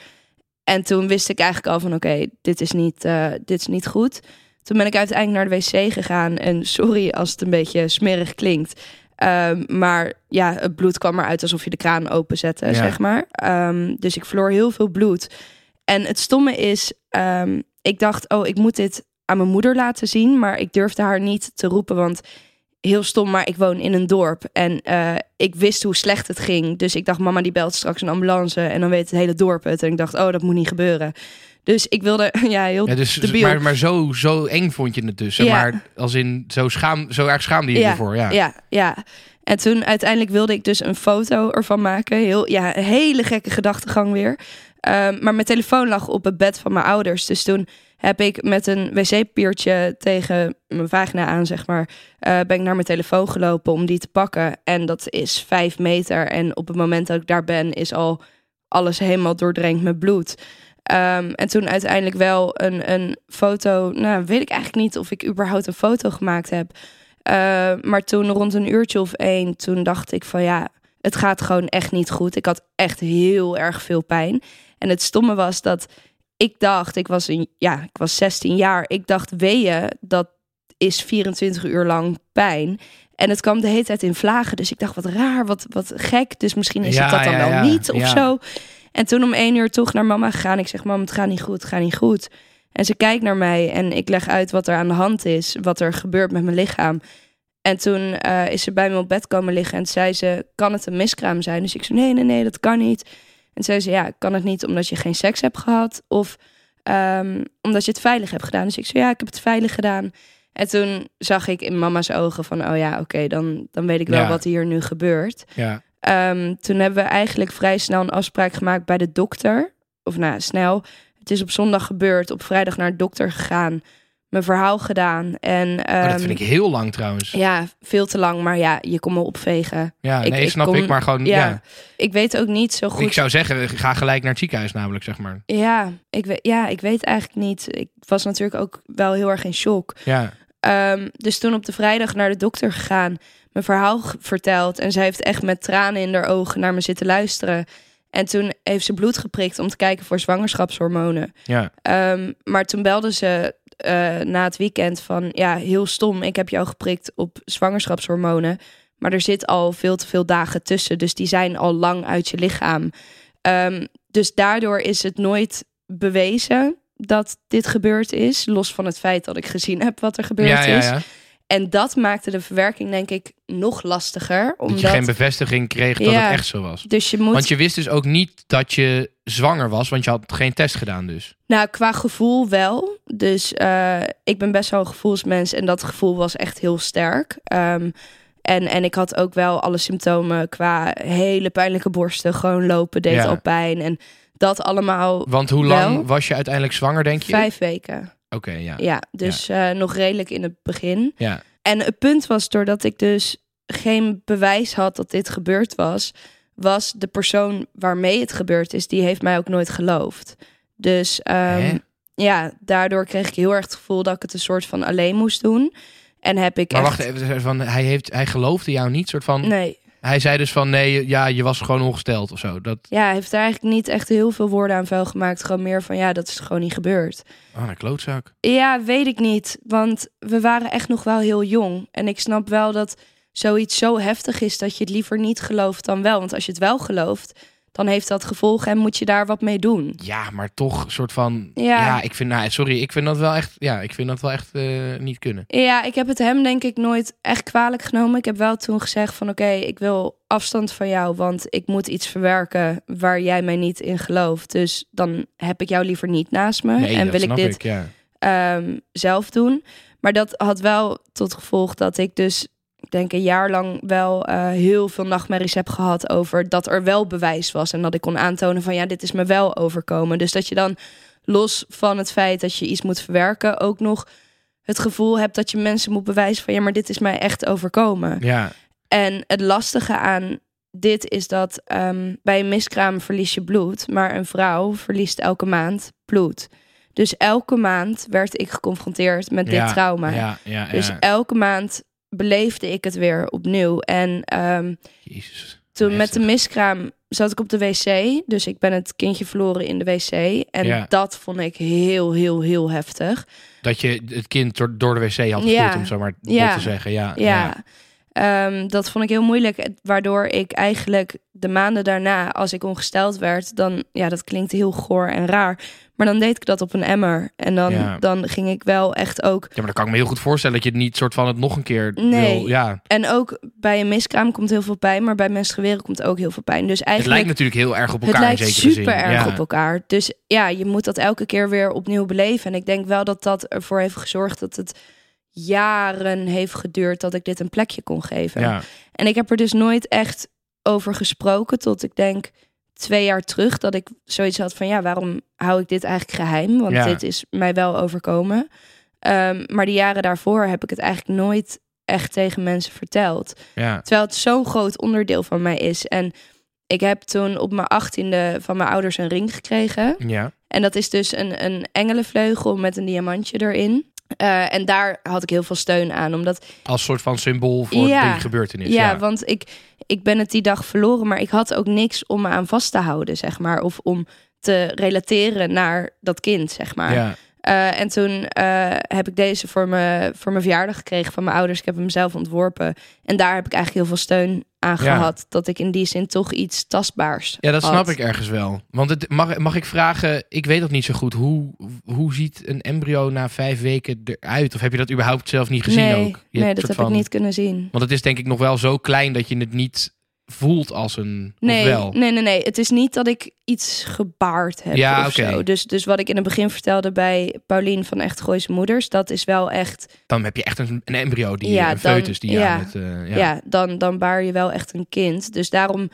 En toen wist ik eigenlijk al van oké, dit is niet, eh, dit is niet goed. Toen ben ik uiteindelijk naar de wc gegaan. En [laughs] sorry als het een beetje smerig klinkt. Ehm, maar ja, het bloed kwam eruit alsof je de kraan openzette, Ja. zeg maar. Ehm, dus ik verloor heel veel bloed. En het stomme is, ehm, ik dacht, oh, ik moet dit aan mijn moeder laten zien. Maar ik durfde haar niet te roepen, want heel stom, maar ik woon in een dorp. En eh, ik wist hoe slecht het ging. Dus ik dacht, mama die belt straks een ambulance en dan weet het hele dorp het. En ik dacht, oh, dat moet niet gebeuren. Dus ik wilde, [laughs] ja, heel ja, dus, debiel. maar, maar zo, zo eng vond je het dus. Ja. maar, als in, zo, schaam, zo erg schaamde je je ervoor. Ja. Ja, ja. En toen uiteindelijk wilde ik dus een foto ervan maken. Heel, ja, een hele gekke gedachtegang weer. Ehm, maar mijn telefoon lag op het bed van mijn ouders. Dus toen heb ik met een wc-papiertje tegen mijn vagina aan, zeg maar, eh, ben ik naar mijn telefoon gelopen om die te pakken. En dat is vijf meter. En op het moment dat ik daar ben, is al alles helemaal doordrenkt met bloed. Ehm, en toen uiteindelijk wel een, een foto. Nou, weet ik eigenlijk niet of ik überhaupt een foto gemaakt heb. Uh, maar toen rond een uurtje of één, toen dacht ik van ja, het gaat gewoon echt niet goed. Ik had echt heel erg veel pijn. En het stomme was dat ik dacht, ik was, een, ja, ik was 16 jaar. Ik dacht, weeën, dat is 24 uur lang pijn. En het kwam de hele tijd in vlagen. Dus ik dacht, wat raar, wat, wat gek. Dus misschien is Ja, het dat dan ja, wel ja. niet of zo. En toen om één uur toch naar mama gegaan. Ik zeg, mam, het gaat niet goed, het gaat niet goed. En ze kijkt naar mij en ik leg uit wat er aan de hand is. Wat er gebeurt met mijn lichaam. En toen eh, is ze bij me op bed komen liggen en zei ze, kan het een miskraam zijn? Dus ik zei, nee, nee, nee, dat kan niet. En zei ze, ja, kan het niet omdat je geen seks hebt gehad? Of ehm, omdat je het veilig hebt gedaan? Dus ik zei, ja, ik heb het veilig gedaan. En toen zag ik in mama's ogen van, oh ja, oké, dan, dan weet ik wel Ja. wat hier nu gebeurt. Ja. Ehm, toen hebben we eigenlijk vrij snel een afspraak gemaakt bij de dokter. Of nou, snel. Het is op zondag gebeurd. Op vrijdag naar de dokter gegaan. Mijn verhaal gedaan. En Oh, dat ehm, vind ik heel lang trouwens. Ja, ja, veel te lang. Maar ja, je kon me opvegen. ik- nee, ik snap kom- ik. Maar gewoon, Ja, ja. Ik weet ook niet zo goed. Ik zou zeggen, ga gelijk naar het ziekenhuis namelijk, zeg maar. Ja, ik weet, ja, ik weet eigenlijk niet. Ik was natuurlijk ook wel heel erg in shock. Ja, Ehm, dus toen op de vrijdag naar de dokter gegaan, mijn verhaal verteld. En zij heeft echt met tranen in haar ogen naar me zitten luisteren. En toen heeft ze bloed geprikt om te kijken voor zwangerschapshormonen. ja. Ehm, maar toen belde ze eh, na het weekend van... ja, heel stom, ik heb jou geprikt op zwangerschapshormonen... maar er zit al veel te veel dagen tussen... dus die zijn al lang uit je lichaam. Ehm, dus daardoor is het nooit bewezen dat dit gebeurd is. Los van het feit dat ik gezien heb wat er gebeurd ja, is. ja. En dat maakte de verwerking, denk ik, nog lastiger. Omdat, Dat je geen bevestiging kreeg dat Ja. het echt zo was. dus je moet, Want je wist dus ook niet dat je zwanger was, want je had geen test gedaan dus. nou, qua gevoel wel. Dus eh, ik ben best wel een gevoelsmens en dat gevoel was echt heel sterk. Ehm, en, en ik had ook wel alle symptomen qua hele pijnlijke borsten, gewoon lopen deed Ja. al pijn. En dat allemaal Want hoe lang Wel. was je uiteindelijk zwanger, denk je? vijf weken. Oké, ja. Ja, dus eh, nog redelijk in het begin. Ja. En het punt was, doordat ik dus geen bewijs had dat dit gebeurd was, was de persoon waarmee het gebeurd is, die heeft mij ook nooit geloofd. Dus ehm, ja, daardoor kreeg ik heel erg het gevoel dat ik het een soort van alleen moest doen. En heb ik Maar echt... wacht even, van, hij, heeft, hij geloofde jou niet, soort van... Nee, Hij zei dus van, nee, ja, je was gewoon ongesteld of zo. Dat, ja, hij heeft daar eigenlijk niet echt heel veel woorden aan vuil gemaakt. Gewoon meer van, ja, dat is gewoon niet gebeurd. oh, een klootzak. Ja, weet ik niet. Want we waren echt nog wel heel jong. En ik snap wel dat zoiets zo heftig is dat je het liever niet gelooft dan wel. Want als je het wel gelooft, dan heeft dat gevolgen en moet je daar wat mee doen. Ja, maar toch, soort van... Ja. Ja, ik vind, nou, sorry, ik vind dat wel echt, ja, ik vind dat wel echt eh, niet kunnen. Ja, ik heb het hem denk ik nooit echt kwalijk genomen. Ik heb wel toen gezegd van oké, ik wil afstand van jou, want ik moet iets verwerken waar jij mij niet in gelooft. Dus dan heb ik jou liever niet naast me Nee, en wil ik dit ik, ja. ehm, zelf doen. Maar dat had wel tot gevolg dat ik dus, denk een jaar lang wel eh, heel veel nachtmerries heb gehad over dat er wel bewijs was. En dat ik kon aantonen van ja, dit is me wel overkomen. Dus dat je dan los van het feit dat je iets moet verwerken, ook nog het gevoel hebt dat je mensen moet bewijzen van ja, maar dit is mij echt overkomen. Ja, En het lastige aan dit is dat ehm, bij een miskraam verlies je bloed, maar een vrouw verliest elke maand bloed. Dus elke maand werd ik geconfronteerd met dit ja, trauma. Ja, ja, Dus elke maand beleefde ik het weer opnieuw. En ehm, Jezus. toen met de miskraam zat ik op de wc. Dus ik ben het kindje verloren in de wc. En Ja. dat vond ik heel, heel, heel heftig. Dat je het kind door, door de wc had gevoeld, Ja. om zo maar Ja. te zeggen. Ja, Ja, Ehm, dat vond ik heel moeilijk. Waardoor ik eigenlijk de maanden daarna, als ik ongesteld werd, dan, ja, dat klinkt heel goor en raar. Maar dan deed ik dat op een emmer. En dan, Ja. dan ging ik wel echt ook. Ja, maar dan kan ik me heel goed voorstellen dat je het niet soort van het nog een keer Nee. wil. Ja, En ook bij een miskraam komt heel veel pijn, maar bij menstrueren komt ook heel veel pijn. Dus het eigenlijk. lijkt natuurlijk heel erg op Het elkaar lijkt in zekere super erg ja. op elkaar. Dus ja, je moet dat elke keer weer opnieuw beleven. En ik denk wel dat dat ervoor heeft gezorgd dat het jaren heeft geduurd dat ik dit een plekje kon geven. Ja. En ik heb er dus nooit echt over gesproken tot ik denk twee jaar terug dat ik zoiets had van ja, waarom hou ik dit eigenlijk geheim? Want Ja. dit is mij wel overkomen. Ehm, maar de jaren daarvoor heb ik het eigenlijk nooit echt tegen mensen verteld. Ja. Terwijl het zo'n groot onderdeel van mij is. En ik heb toen op mijn achttiende van mijn ouders een ring gekregen. Ja. En dat is dus een, een engelenvleugel met een diamantje erin. Eh, en daar had ik heel veel steun aan. Omdat Als soort van symbool voor Ja. die gebeurtenis. ja, Ja, want ik, ik ben het die dag verloren, maar ik had ook niks om me aan vast te houden, zeg maar. Of om te relateren naar dat kind, zeg maar. ja. Eh, en toen eh, heb ik deze voor, me, voor mijn verjaardag gekregen van mijn ouders. Ik heb hem zelf ontworpen. En daar heb ik eigenlijk heel veel steun aan Ja. gehad. Dat ik in die zin toch iets tastbaars Ja, dat had. snap ik ergens wel. Want het, mag, mag ik vragen, ik weet dat niet zo goed. Hoe, hoe ziet een embryo na vijf weken eruit? Of heb je dat überhaupt zelf niet gezien nee, ook? Je nee, dat heb van- ik niet kunnen zien. Want het is denk ik nog wel zo klein dat je het niet voelt als een... Nee, wel? nee, nee, nee. Het is niet dat ik iets gebaard heb Ja, of oké. zo. Dus, dus wat ik in het begin vertelde bij Paulien van Echt Gooise Moeders, dat is wel echt, Dan heb je echt een, een embryo, die, Ja, een dan- foetus die je ja. aan het... eh, ja, ja. dan, dan baar je wel echt een kind. Dus daarom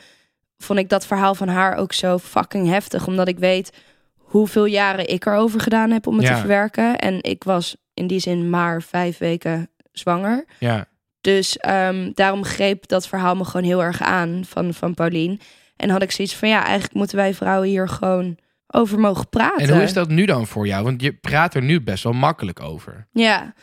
vond ik dat verhaal van haar ook zo fucking heftig. Omdat ik weet hoeveel jaren ik erover gedaan heb om het Ja. te verwerken. En ik was in die zin maar vijf weken zwanger. ja. Dus ehm, daarom greep dat verhaal me gewoon heel erg aan van, van Paulien. En had ik zoiets van, ja, eigenlijk moeten wij vrouwen hier gewoon over mogen praten. En hoe is dat nu dan voor jou? Want je praat er nu best wel makkelijk over. Ja.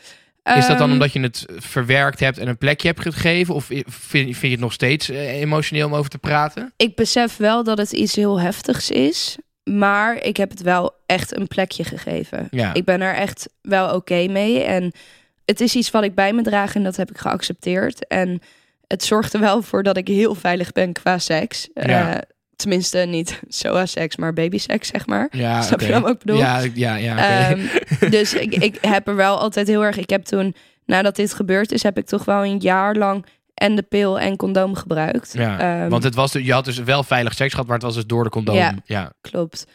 Is dat dan Ehm, omdat je het verwerkt hebt en een plekje hebt gegeven? Of vind, vind je het nog steeds eh, emotioneel om over te praten? Ik besef wel dat het iets heel heftigs is. Maar ik heb het wel echt een plekje gegeven. Ja. Ik ben er echt wel oké mee. En het is iets wat ik bij me draag en dat heb ik geaccepteerd. En het zorgt er wel voor dat ik heel veilig ben qua seks. Ja. Eh, Tenminste, niet [laughs] SOA-seks, maar babyseks, zeg maar. Ja, Snap je oké. dan wat ik bedoel? Ja, ja, ja. Ehm, [laughs] dus ik, ik heb er wel altijd heel erg... Ik heb toen, nadat dit gebeurd is, heb ik toch wel een jaar lang... en de pil en condoom gebruikt. ja, Ehm, want het was, je had dus wel veilig seks gehad, maar het was dus door de condoom. Ja. ja. Klopt.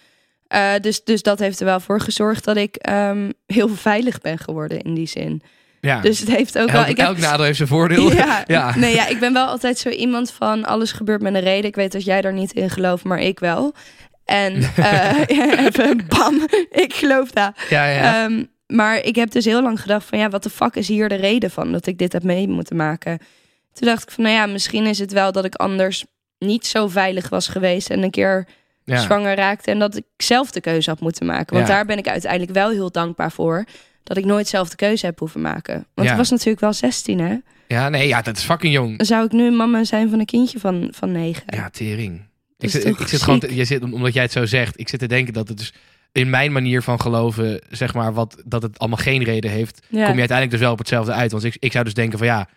Eh, dus, dus dat heeft er wel voor gezorgd dat ik ehm, heel veilig ben geworden in die zin. Ja. Dus het heeft ook wel... elk, heb, elk nadeel heeft zijn voordeel. ja, [laughs] Ja. Nee, ja, ik ben wel altijd zo iemand van alles gebeurt met een reden. Ik weet dat jij daar niet in gelooft, maar ik wel. En [laughs] eh, [laughs] even bam, ik geloof dat. ja, ja. Ehm, maar ik heb dus heel lang gedacht van ja, wat de fuck is hier de reden van dat ik dit heb mee moeten maken? Toen dacht ik van nou ja, misschien is het wel dat ik anders niet zo veilig was geweest en een keer ja. zwanger raakte en dat ik zelf de keuze had moeten maken. Want daar ben ik uiteindelijk wel heel dankbaar voor. Dat ik nooit zelf de keuze heb hoeven maken. Want Ja. ik was natuurlijk wel 16, hè? ja, nee, ja, dat is fucking jong. Dan zou ik nu mama zijn van een kindje van, van 9. Ja, tering. Ik zit, ik zit gewoon, te- je zit, omdat jij het zo zegt, ik zit te denken dat het dus in mijn manier van geloven, zeg maar, wat, dat het allemaal geen reden heeft, Ja. kom je uiteindelijk dus wel op hetzelfde uit. Want ik, ik zou dus denken van ja,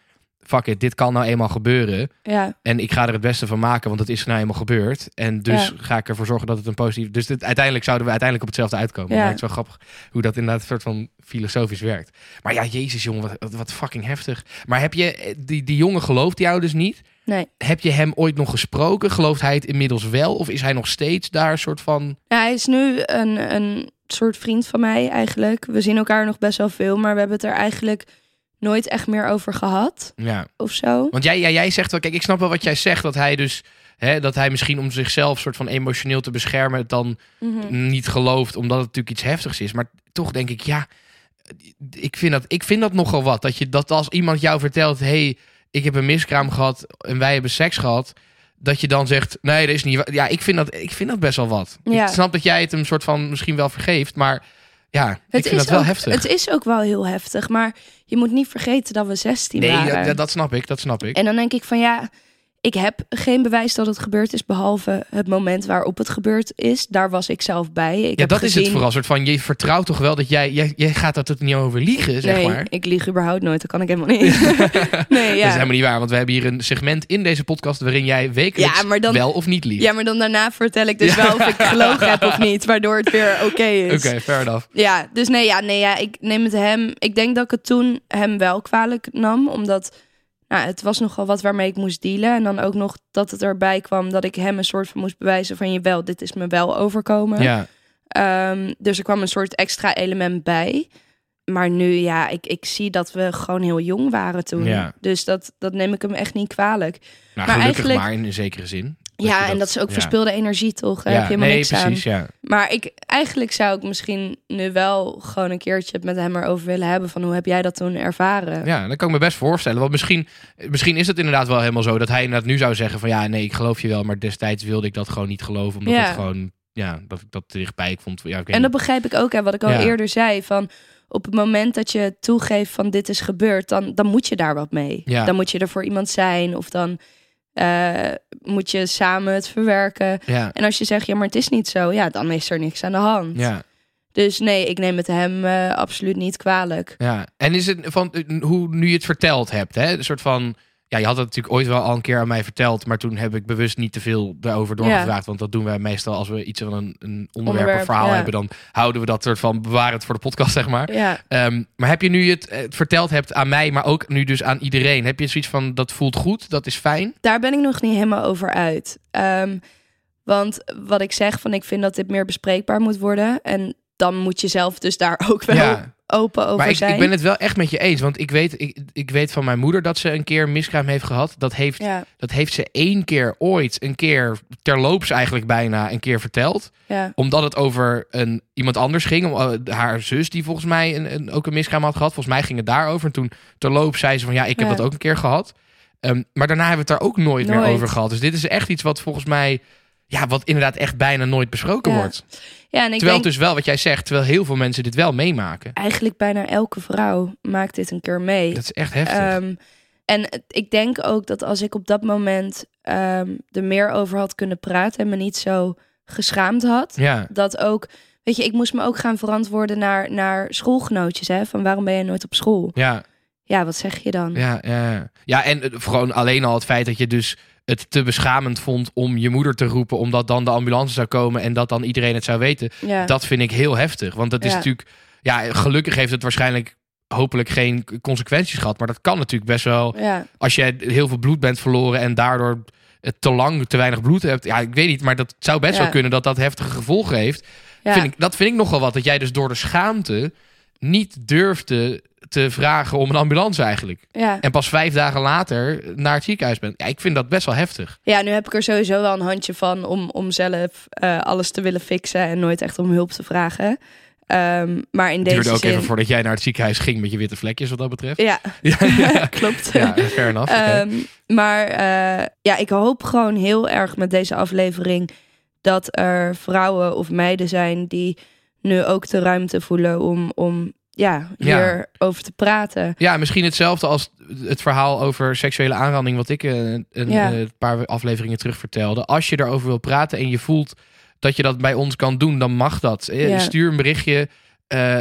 fuck it, dit kan nou eenmaal gebeuren. Ja, En ik ga er het beste van maken, want het is nou eenmaal gebeurd. En dus Ja. ga ik ervoor zorgen dat het een positief... Dus dit, uiteindelijk zouden we uiteindelijk op hetzelfde uitkomen. Ja. Maar het is wel grappig hoe dat inderdaad een soort van filosofisch werkt. Maar ja, jezus jongen, wat, wat, wat fucking heftig. Maar heb je, eh, die, die jongen gelooft jou dus niet? nee. Heb je hem ooit nog gesproken? Gelooft hij het inmiddels wel? Of is hij nog steeds daar een soort van... Ja, hij is nu een, een soort vriend van mij eigenlijk. We zien elkaar nog best wel veel, maar we hebben het er eigenlijk nooit echt meer over gehad Ja, of zo. want jij, jij, jij zegt wel... Kijk, ik snap wel wat jij zegt, dat hij dus... Hè, dat hij misschien om zichzelf soort van emotioneel te beschermen... het dan Mhm. niet gelooft, omdat het natuurlijk iets heftigs is. Maar toch denk ik, ja, ik vind dat, ik vind dat nogal wat. Dat, je, dat als iemand jou vertelt, hey, ik heb een miskraam gehad en wij hebben seks gehad, dat je dan zegt, nee, dat is niet. Ja, ik vind dat, ik vind dat best wel wat. Ja. Ik snap dat jij het hem soort van misschien wel vergeeft, maar ja, ik Het vind is dat wel ook, heftig. Het is ook wel heel heftig, maar je moet niet vergeten dat we 16 nee, waren. dat, dat snap ik, dat snap ik. En dan denk ik van ja, ik heb geen bewijs dat het gebeurd is, behalve het moment waarop het gebeurd is. Daar was ik zelf bij. Ik ja, heb dat is het vooral. Soort van, je vertrouwt toch wel dat jij, jij, jij gaat dat er niet over liegen, zeg nee, maar. ik lieg überhaupt nooit. Dat kan ik helemaal [laughs] niet. nee, Dat is ja. helemaal niet waar, want we hebben hier een segment in deze podcast waarin jij wekelijks Ja, maar dan- wel of niet liegt. ja, maar dan daarna vertel ik dus wel of ik gelogen heb of niet, waardoor het weer oké is. [laughs] Oké, fair enough. Ja, dus nee, ja, nee, ja, ik neem het hem. Ik denk dat ik het toen hem wel kwalijk nam, omdat nou, het was nogal wat waarmee ik moest dealen. En dan ook nog dat het erbij kwam dat ik hem een soort van moest bewijzen van je wel, dit is me wel overkomen. Ja, Ehm, dus er kwam een soort extra element bij. Maar nu, ja, ik, ik zie dat we gewoon heel jong waren toen. Ja. Dus dat, dat neem ik hem echt niet kwalijk. nou, Maar gelukkig eigenlijk- maar in een zekere zin. Ja, en dat is ook ja. verspilde energie, toch? Daar Ja, heb je helemaal nee, niks precies, aan. ja. Maar ik, eigenlijk zou ik misschien nu wel gewoon een keertje het met hem erover willen hebben. Van hoe heb jij dat toen ervaren? Ja, dat kan ik me best voorstellen. Want misschien, misschien is het inderdaad wel helemaal zo dat hij inderdaad nu zou zeggen van ja, nee, ik geloof je wel, maar destijds wilde ik dat gewoon niet geloven. Omdat het gewoon, ja, dat ik dat dichtbij ik vond. Ja, ik En dat begrijp ik ook, hè, wat ik al eerder zei. Van op het moment dat je toegeeft van dit is gebeurd, dan, dan moet je daar wat mee. Dan moet je er voor iemand zijn of dan eh, moet je samen het verwerken. ja, En als je zegt, ja, maar het is niet zo, ja, dan is er niks aan de hand. ja, Dus nee, ik neem het hem eh, absoluut niet kwalijk. ja. En is het van eh, hoe nu je het verteld hebt, hè? Een soort van. Ja, je had het natuurlijk ooit wel al een keer aan mij verteld, maar toen heb ik bewust niet te veel daarover doorgevraagd. Want dat doen wij meestal als we iets van een, een onderwerp, Onderwerp, of verhaal ja. hebben, dan houden we dat soort van bewaren het voor de podcast, zeg maar. Ja, Ehm, maar heb je nu het, het verteld hebt aan mij, maar ook nu dus aan iedereen, heb je zoiets van dat voelt goed, dat is fijn? daar ben ik nog niet helemaal over uit. Ehm, want wat ik zeg, van ik vind dat dit meer bespreekbaar moet worden. En dan moet je zelf dus daar [laughs] ook wel Ja. Open over Maar ik, zijn. ik ben het wel echt met je eens, want ik weet, ik, ik weet van mijn moeder dat ze een keer miskraam heeft gehad. Dat heeft, Ja, dat heeft ze één keer ooit, een keer terloops eigenlijk bijna, een keer verteld. ja, Omdat het over een, iemand anders ging, om, eh, haar zus die volgens mij een, een, ook een miskraam had gehad. Volgens mij ging het daarover. En toen terloops zei ze van ja, ik heb Ja. dat ook een keer gehad. Ehm, maar daarna hebben we het daar ook nooit, meer over gehad. Dus dit is echt iets wat volgens mij, ja, wat inderdaad echt bijna nooit besproken Ja. wordt. ja, en ik Terwijl denk dus wel, wat jij zegt, terwijl heel veel mensen dit wel meemaken. eigenlijk bijna elke vrouw maakt dit een keer mee. Dat is echt heftig. Ehm, en ik denk ook dat als ik op dat moment ehm, er meer over had kunnen praten en me niet zo geschaamd had, ja, dat ook, weet je, ik moest me ook gaan verantwoorden naar, naar schoolgenootjes, hè, van waarom ben je nooit op school? ja, Ja, wat zeg je dan? ja, ja. Ja, en gewoon alleen al het feit dat je dus het te beschamend vond om je moeder te roepen, omdat dan de ambulance zou komen en dat dan iedereen het zou weten. Ja. Dat vind ik heel heftig. Want dat is Ja. natuurlijk, ja, gelukkig heeft het waarschijnlijk hopelijk geen consequenties gehad. Maar dat kan natuurlijk best wel ja. als je heel veel bloed bent verloren en daardoor het te lang te weinig bloed hebt. Ja, ik weet niet, maar dat zou best wel kunnen dat dat heftige gevolgen heeft. Ja. Vind ik, dat vind ik nogal wat. Dat jij dus door de schaamte niet durfde te vragen om een ambulance eigenlijk. Ja. En pas vijf dagen later naar het ziekenhuis bent. Ja, ik vind dat best wel heftig. ja, nu heb ik er sowieso wel een handje van om, om zelf eh, alles te willen fixen en nooit echt om hulp te vragen. Ehm, maar in deze duurde ook zin... even voordat jij naar het ziekenhuis ging met je witte vlekjes wat dat betreft. Ja, [laughs] Ja, ja. [laughs] klopt. ja fair enough. Ehm, maar eh, ja, ik hoop gewoon heel erg met deze aflevering dat er vrouwen of meiden zijn die nu ook de ruimte voelen om, om ja, Ja. hierover te praten. Ja, misschien hetzelfde als het verhaal over seksuele aanranding, wat ik eh, een, Ja. eh, paar afleveringen terug vertelde. Als je erover wil praten en je voelt dat je dat bij ons kan doen, dan mag dat. Eh, Ja. Stuur een berichtje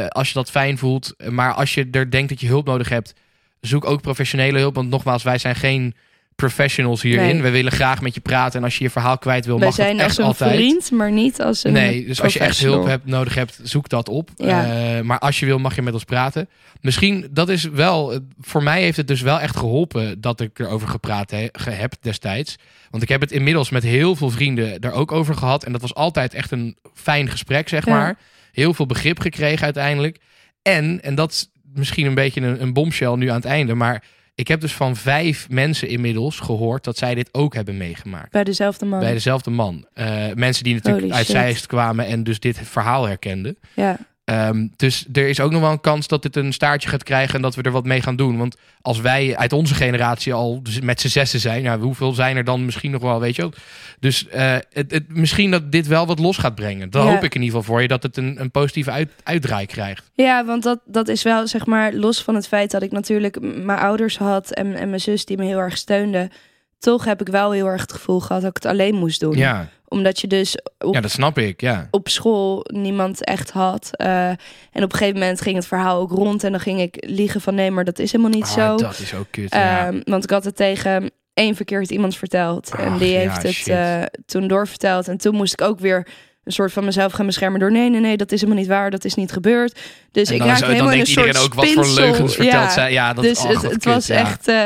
als je dat fijn voelt. Maar als je er denkt dat je hulp nodig hebt, zoek ook professionele hulp. Want nogmaals, wij zijn geen professionals hierin. Nee. We willen graag met je praten. En als je je verhaal kwijt wil, Wij mag dat zijn echt als een altijd. vriend, maar niet als een Nee, dus als je echt hulp hebt, nodig hebt, zoek dat op. Ja. Eh, maar als je wil, mag je met ons praten. Misschien, dat is wel, eh, voor mij heeft het dus wel echt geholpen dat ik erover gepraat he- ge- heb destijds. Want ik heb het inmiddels met heel veel vrienden er ook over gehad. En dat was altijd echt een fijn gesprek, zeg Ja. maar. Heel veel begrip gekregen uiteindelijk. En, en dat is misschien een beetje een, een bombshell nu aan het einde, maar ik heb dus van vijf mensen inmiddels gehoord dat zij dit ook hebben meegemaakt. Bij dezelfde man. Bij dezelfde man. Eh, mensen die natuurlijk Holy uit shit. Zeist kwamen en dus dit verhaal herkenden. Ja, Ehm, dus er is ook nog wel een kans dat dit een staartje gaat krijgen en dat we er wat mee gaan doen. Want als wij uit onze generatie al met z'n zessen zijn, nou, hoeveel zijn er dan misschien nog wel, weet je wel? Dus eh, het, het, misschien dat dit wel wat los gaat brengen. Dan Ja. hoop ik in ieder geval voor je dat het een, een positieve uit, uitdraai krijgt. ja want dat, dat is wel, zeg maar, los van het feit dat ik natuurlijk mijn ouders had en, en mijn zus die me heel erg steunde. Toch heb ik wel heel erg het gevoel gehad dat ik het alleen moest doen. Ja, Omdat je dus op, ja dat snap ik. Ja. op school niemand echt had. Eh, en op een gegeven moment ging het verhaal ook rond. En dan ging ik liegen van nee, maar dat is helemaal niet Ah, zo. dat is ook kut. ja. Ehm, want ik had het tegen één verkeerd iemand verteld. en die ja, heeft het eh, toen doorverteld. En toen moest ik ook weer een soort van mezelf gaan beschermen door nee, nee, nee, dat is helemaal niet waar, dat is niet gebeurd. Dus ik raakte helemaal in een soort ook wat voor spinsel. leugens vertelt Ja, zij. Ja, dat dus het, wat het kut, was ja. echt. eh,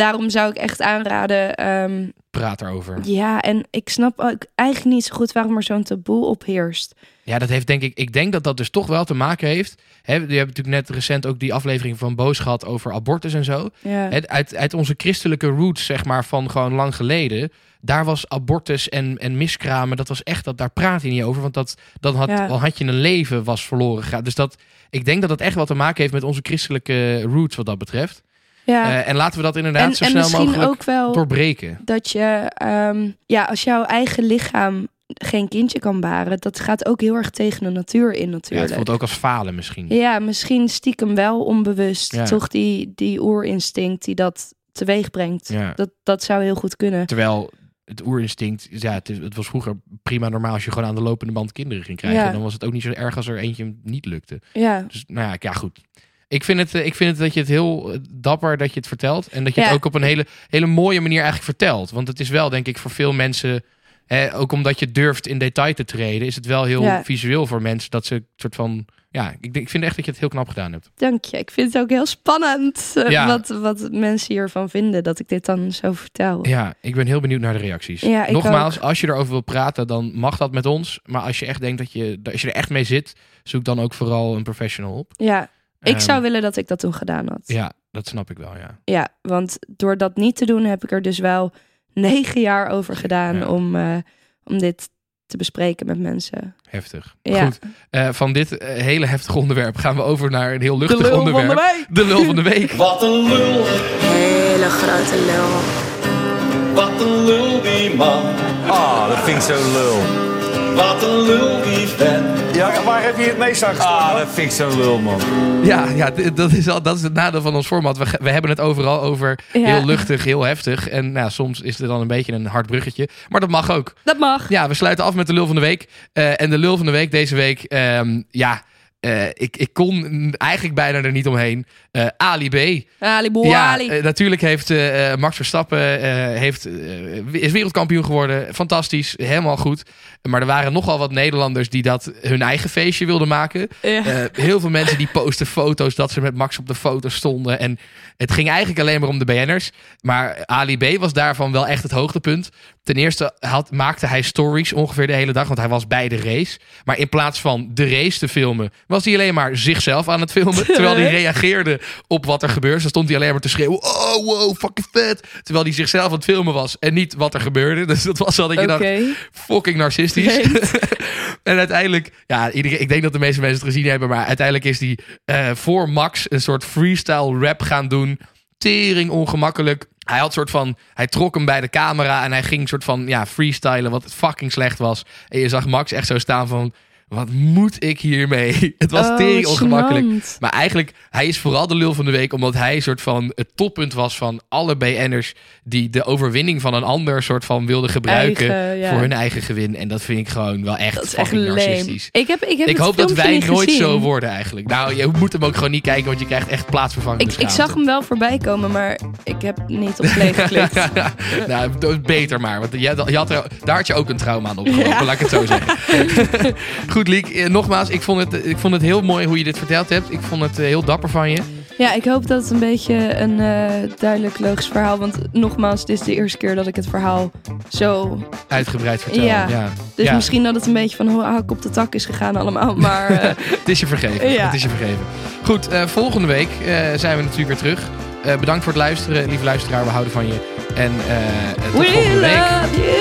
daarom zou ik echt aanraden. ehm, Praat erover. ja, en ik snap ook eigenlijk niet zo goed waarom er zo'n taboe op heerst. Ja, dat heeft denk ik. Ik denk dat dat dus toch wel te maken heeft. Hè, je hebt natuurlijk net recent ook die aflevering van Boos gehad over abortus en zo. Ja, uit, uit onze christelijke roots, zeg maar, van gewoon lang geleden. Daar was abortus en, en miskramen, dat was echt, dat, daar praat je niet over. Want dat, dan had, Ja. dan had je een leven was verloren gegaan. Dus dat, ik denk dat dat echt wat te maken heeft met onze christelijke roots wat dat betreft. Ja. Eh, en laten we dat inderdaad en, zo en snel mogelijk ook wel doorbreken. dat je, ehm, ja, als jouw eigen lichaam geen kindje kan baren, dat gaat ook heel erg tegen de natuur in Ja, het natuurlijk. voelt ook als falen misschien. Ja, misschien stiekem wel onbewust. Ja. Toch die, die oerinstinct die dat teweeg brengt. Ja. Dat, dat zou heel goed kunnen. Terwijl het oerinstinct, ja, het, was vroeger prima normaal als je gewoon aan de lopende band kinderen ging krijgen. Ja. Dan was het ook niet zo erg als er eentje niet lukte. Ja, Dus nou ja, ja goed. Ik vind, het, eh, ik vind het dat je het heel eh, dapper dat je het vertelt. En dat je het ook op een hele, hele mooie manier eigenlijk vertelt. Want het is wel, denk ik, voor veel mensen. Hè, ook omdat je durft in detail te treden, is het wel heel Ja. visueel voor mensen. Dat ze een soort van. Ja, ik, ik vind echt dat je het heel knap gedaan hebt. dank je. Ik vind het ook heel spannend eh, Ja. wat, wat mensen hiervan vinden dat ik dit dan zo vertel. Ja, ik ben heel benieuwd naar de reacties. Nogmaals, als je erover wil praten, dan mag dat met ons. Maar als je echt denkt dat je, als je er echt mee zit, zoek dan ook vooral een professional op. Ja, ik Ehm, zou willen dat ik dat toen gedaan had. Ja, dat snap ik wel, ja. Ja, want door dat niet te doen heb ik er dus wel negen jaar over gedaan Ja. om, eh, om dit te bespreken met mensen. Heftig. Ja. Goed, eh, van dit eh, hele heftige onderwerp gaan we over naar een heel De luchtig lul van onderwerp. de week! De lul van de week. [laughs] Wat een lul, Hele grote lul. wat een lul die man. Ah, dat vind ik zo lul. Wat een lul die vent. Ja, waar heb je het meest aan Ah, dat vind ik zo lul, man. Ja, ja dat, is al, dat is het nadeel van ons format. We, we hebben het overal over Ja. heel luchtig, heel heftig. En nou, soms is er dan een beetje een hard bruggetje. Maar dat mag ook. Dat mag. Ja, we sluiten af met de lul van de week. Eh, en de lul van de week deze week, ehm, ja, eh, ik, ik kon eigenlijk bijna er niet omheen. Eh, Ali B. Ali Ja, eh, natuurlijk heeft Max Verstappen heeft, is wereldkampioen geworden. Fantastisch, helemaal goed. Maar er waren nogal wat Nederlanders die dat hun eigen feestje wilden maken. Ja. Heel veel mensen die posten foto's dat ze met Max op de foto stonden. En het ging eigenlijk alleen maar om de BN'ers. Maar Ali B was daarvan wel echt het hoogtepunt. Ten eerste had, maakte hij stories ongeveer de hele dag, want hij was bij de race. Maar in plaats van de race te filmen, was hij alleen maar zichzelf aan het filmen. [laughs] terwijl hij reageerde op wat er gebeurde. Dan stond hij alleen maar te schreeuwen, oh wow, fucking vet. Terwijl hij zichzelf aan het filmen was en niet wat er gebeurde. [laughs] Dus dat was al dat je dacht, fucking narcistisch. [laughs] En uiteindelijk, ja, iedereen, ik denk dat de meeste mensen het gezien hebben, maar uiteindelijk is hij eh, voor Max een soort freestyle rap gaan doen. Tering ongemakkelijk. Hij had soort van, hij trok hem bij de camera en hij ging soort van, ja, freestylen wat fucking slecht was. En je zag Max echt zo staan van, wat moet ik hiermee? [laughs] Het was Oh, tering wat ongemakkelijk. Maar eigenlijk, hij is vooral de lul van de week, omdat hij een soort van het toppunt was van alle BN'ers die de overwinning van een ander soort van wilden gebruiken Eigen, ja. voor hun eigen gewin. En dat vind ik gewoon wel echt Dat is echt narcistisch. Ik, heb, ik, heb Ik het hoop dat wij nooit gezien. zo worden eigenlijk. Nou, je moet hem ook gewoon niet kijken, want je krijgt echt plaatsvervangende Ik, ik zag hem wel voorbij komen, maar ik heb niet op play geklikt. [laughs] nou, beter maar. Want je, je had er, daar had je ook een trauma aan opgelopen, laat ik het zo zeggen. Goed, [laughs] Liek. eh, Nogmaals, ik vond, het, ik vond het heel mooi hoe je dit verteld hebt. Ik vond het eh, heel dapper van je. Ja, ik hoop dat het een beetje een eh, duidelijk logisch verhaal... Want nogmaals, dit is de eerste keer dat ik het verhaal zo... Uitgebreid vertellen. Ja. Ja. Dus Ja. misschien dat het een beetje van hoe op de tak is gegaan allemaal. Maar [laughs] Het is je vergeven. Ja. Het is je vergeven. Goed, volgende week zijn we natuurlijk weer terug. Bedankt voor het luisteren, lieve luisteraar. We houden van je. En tot we volgende week.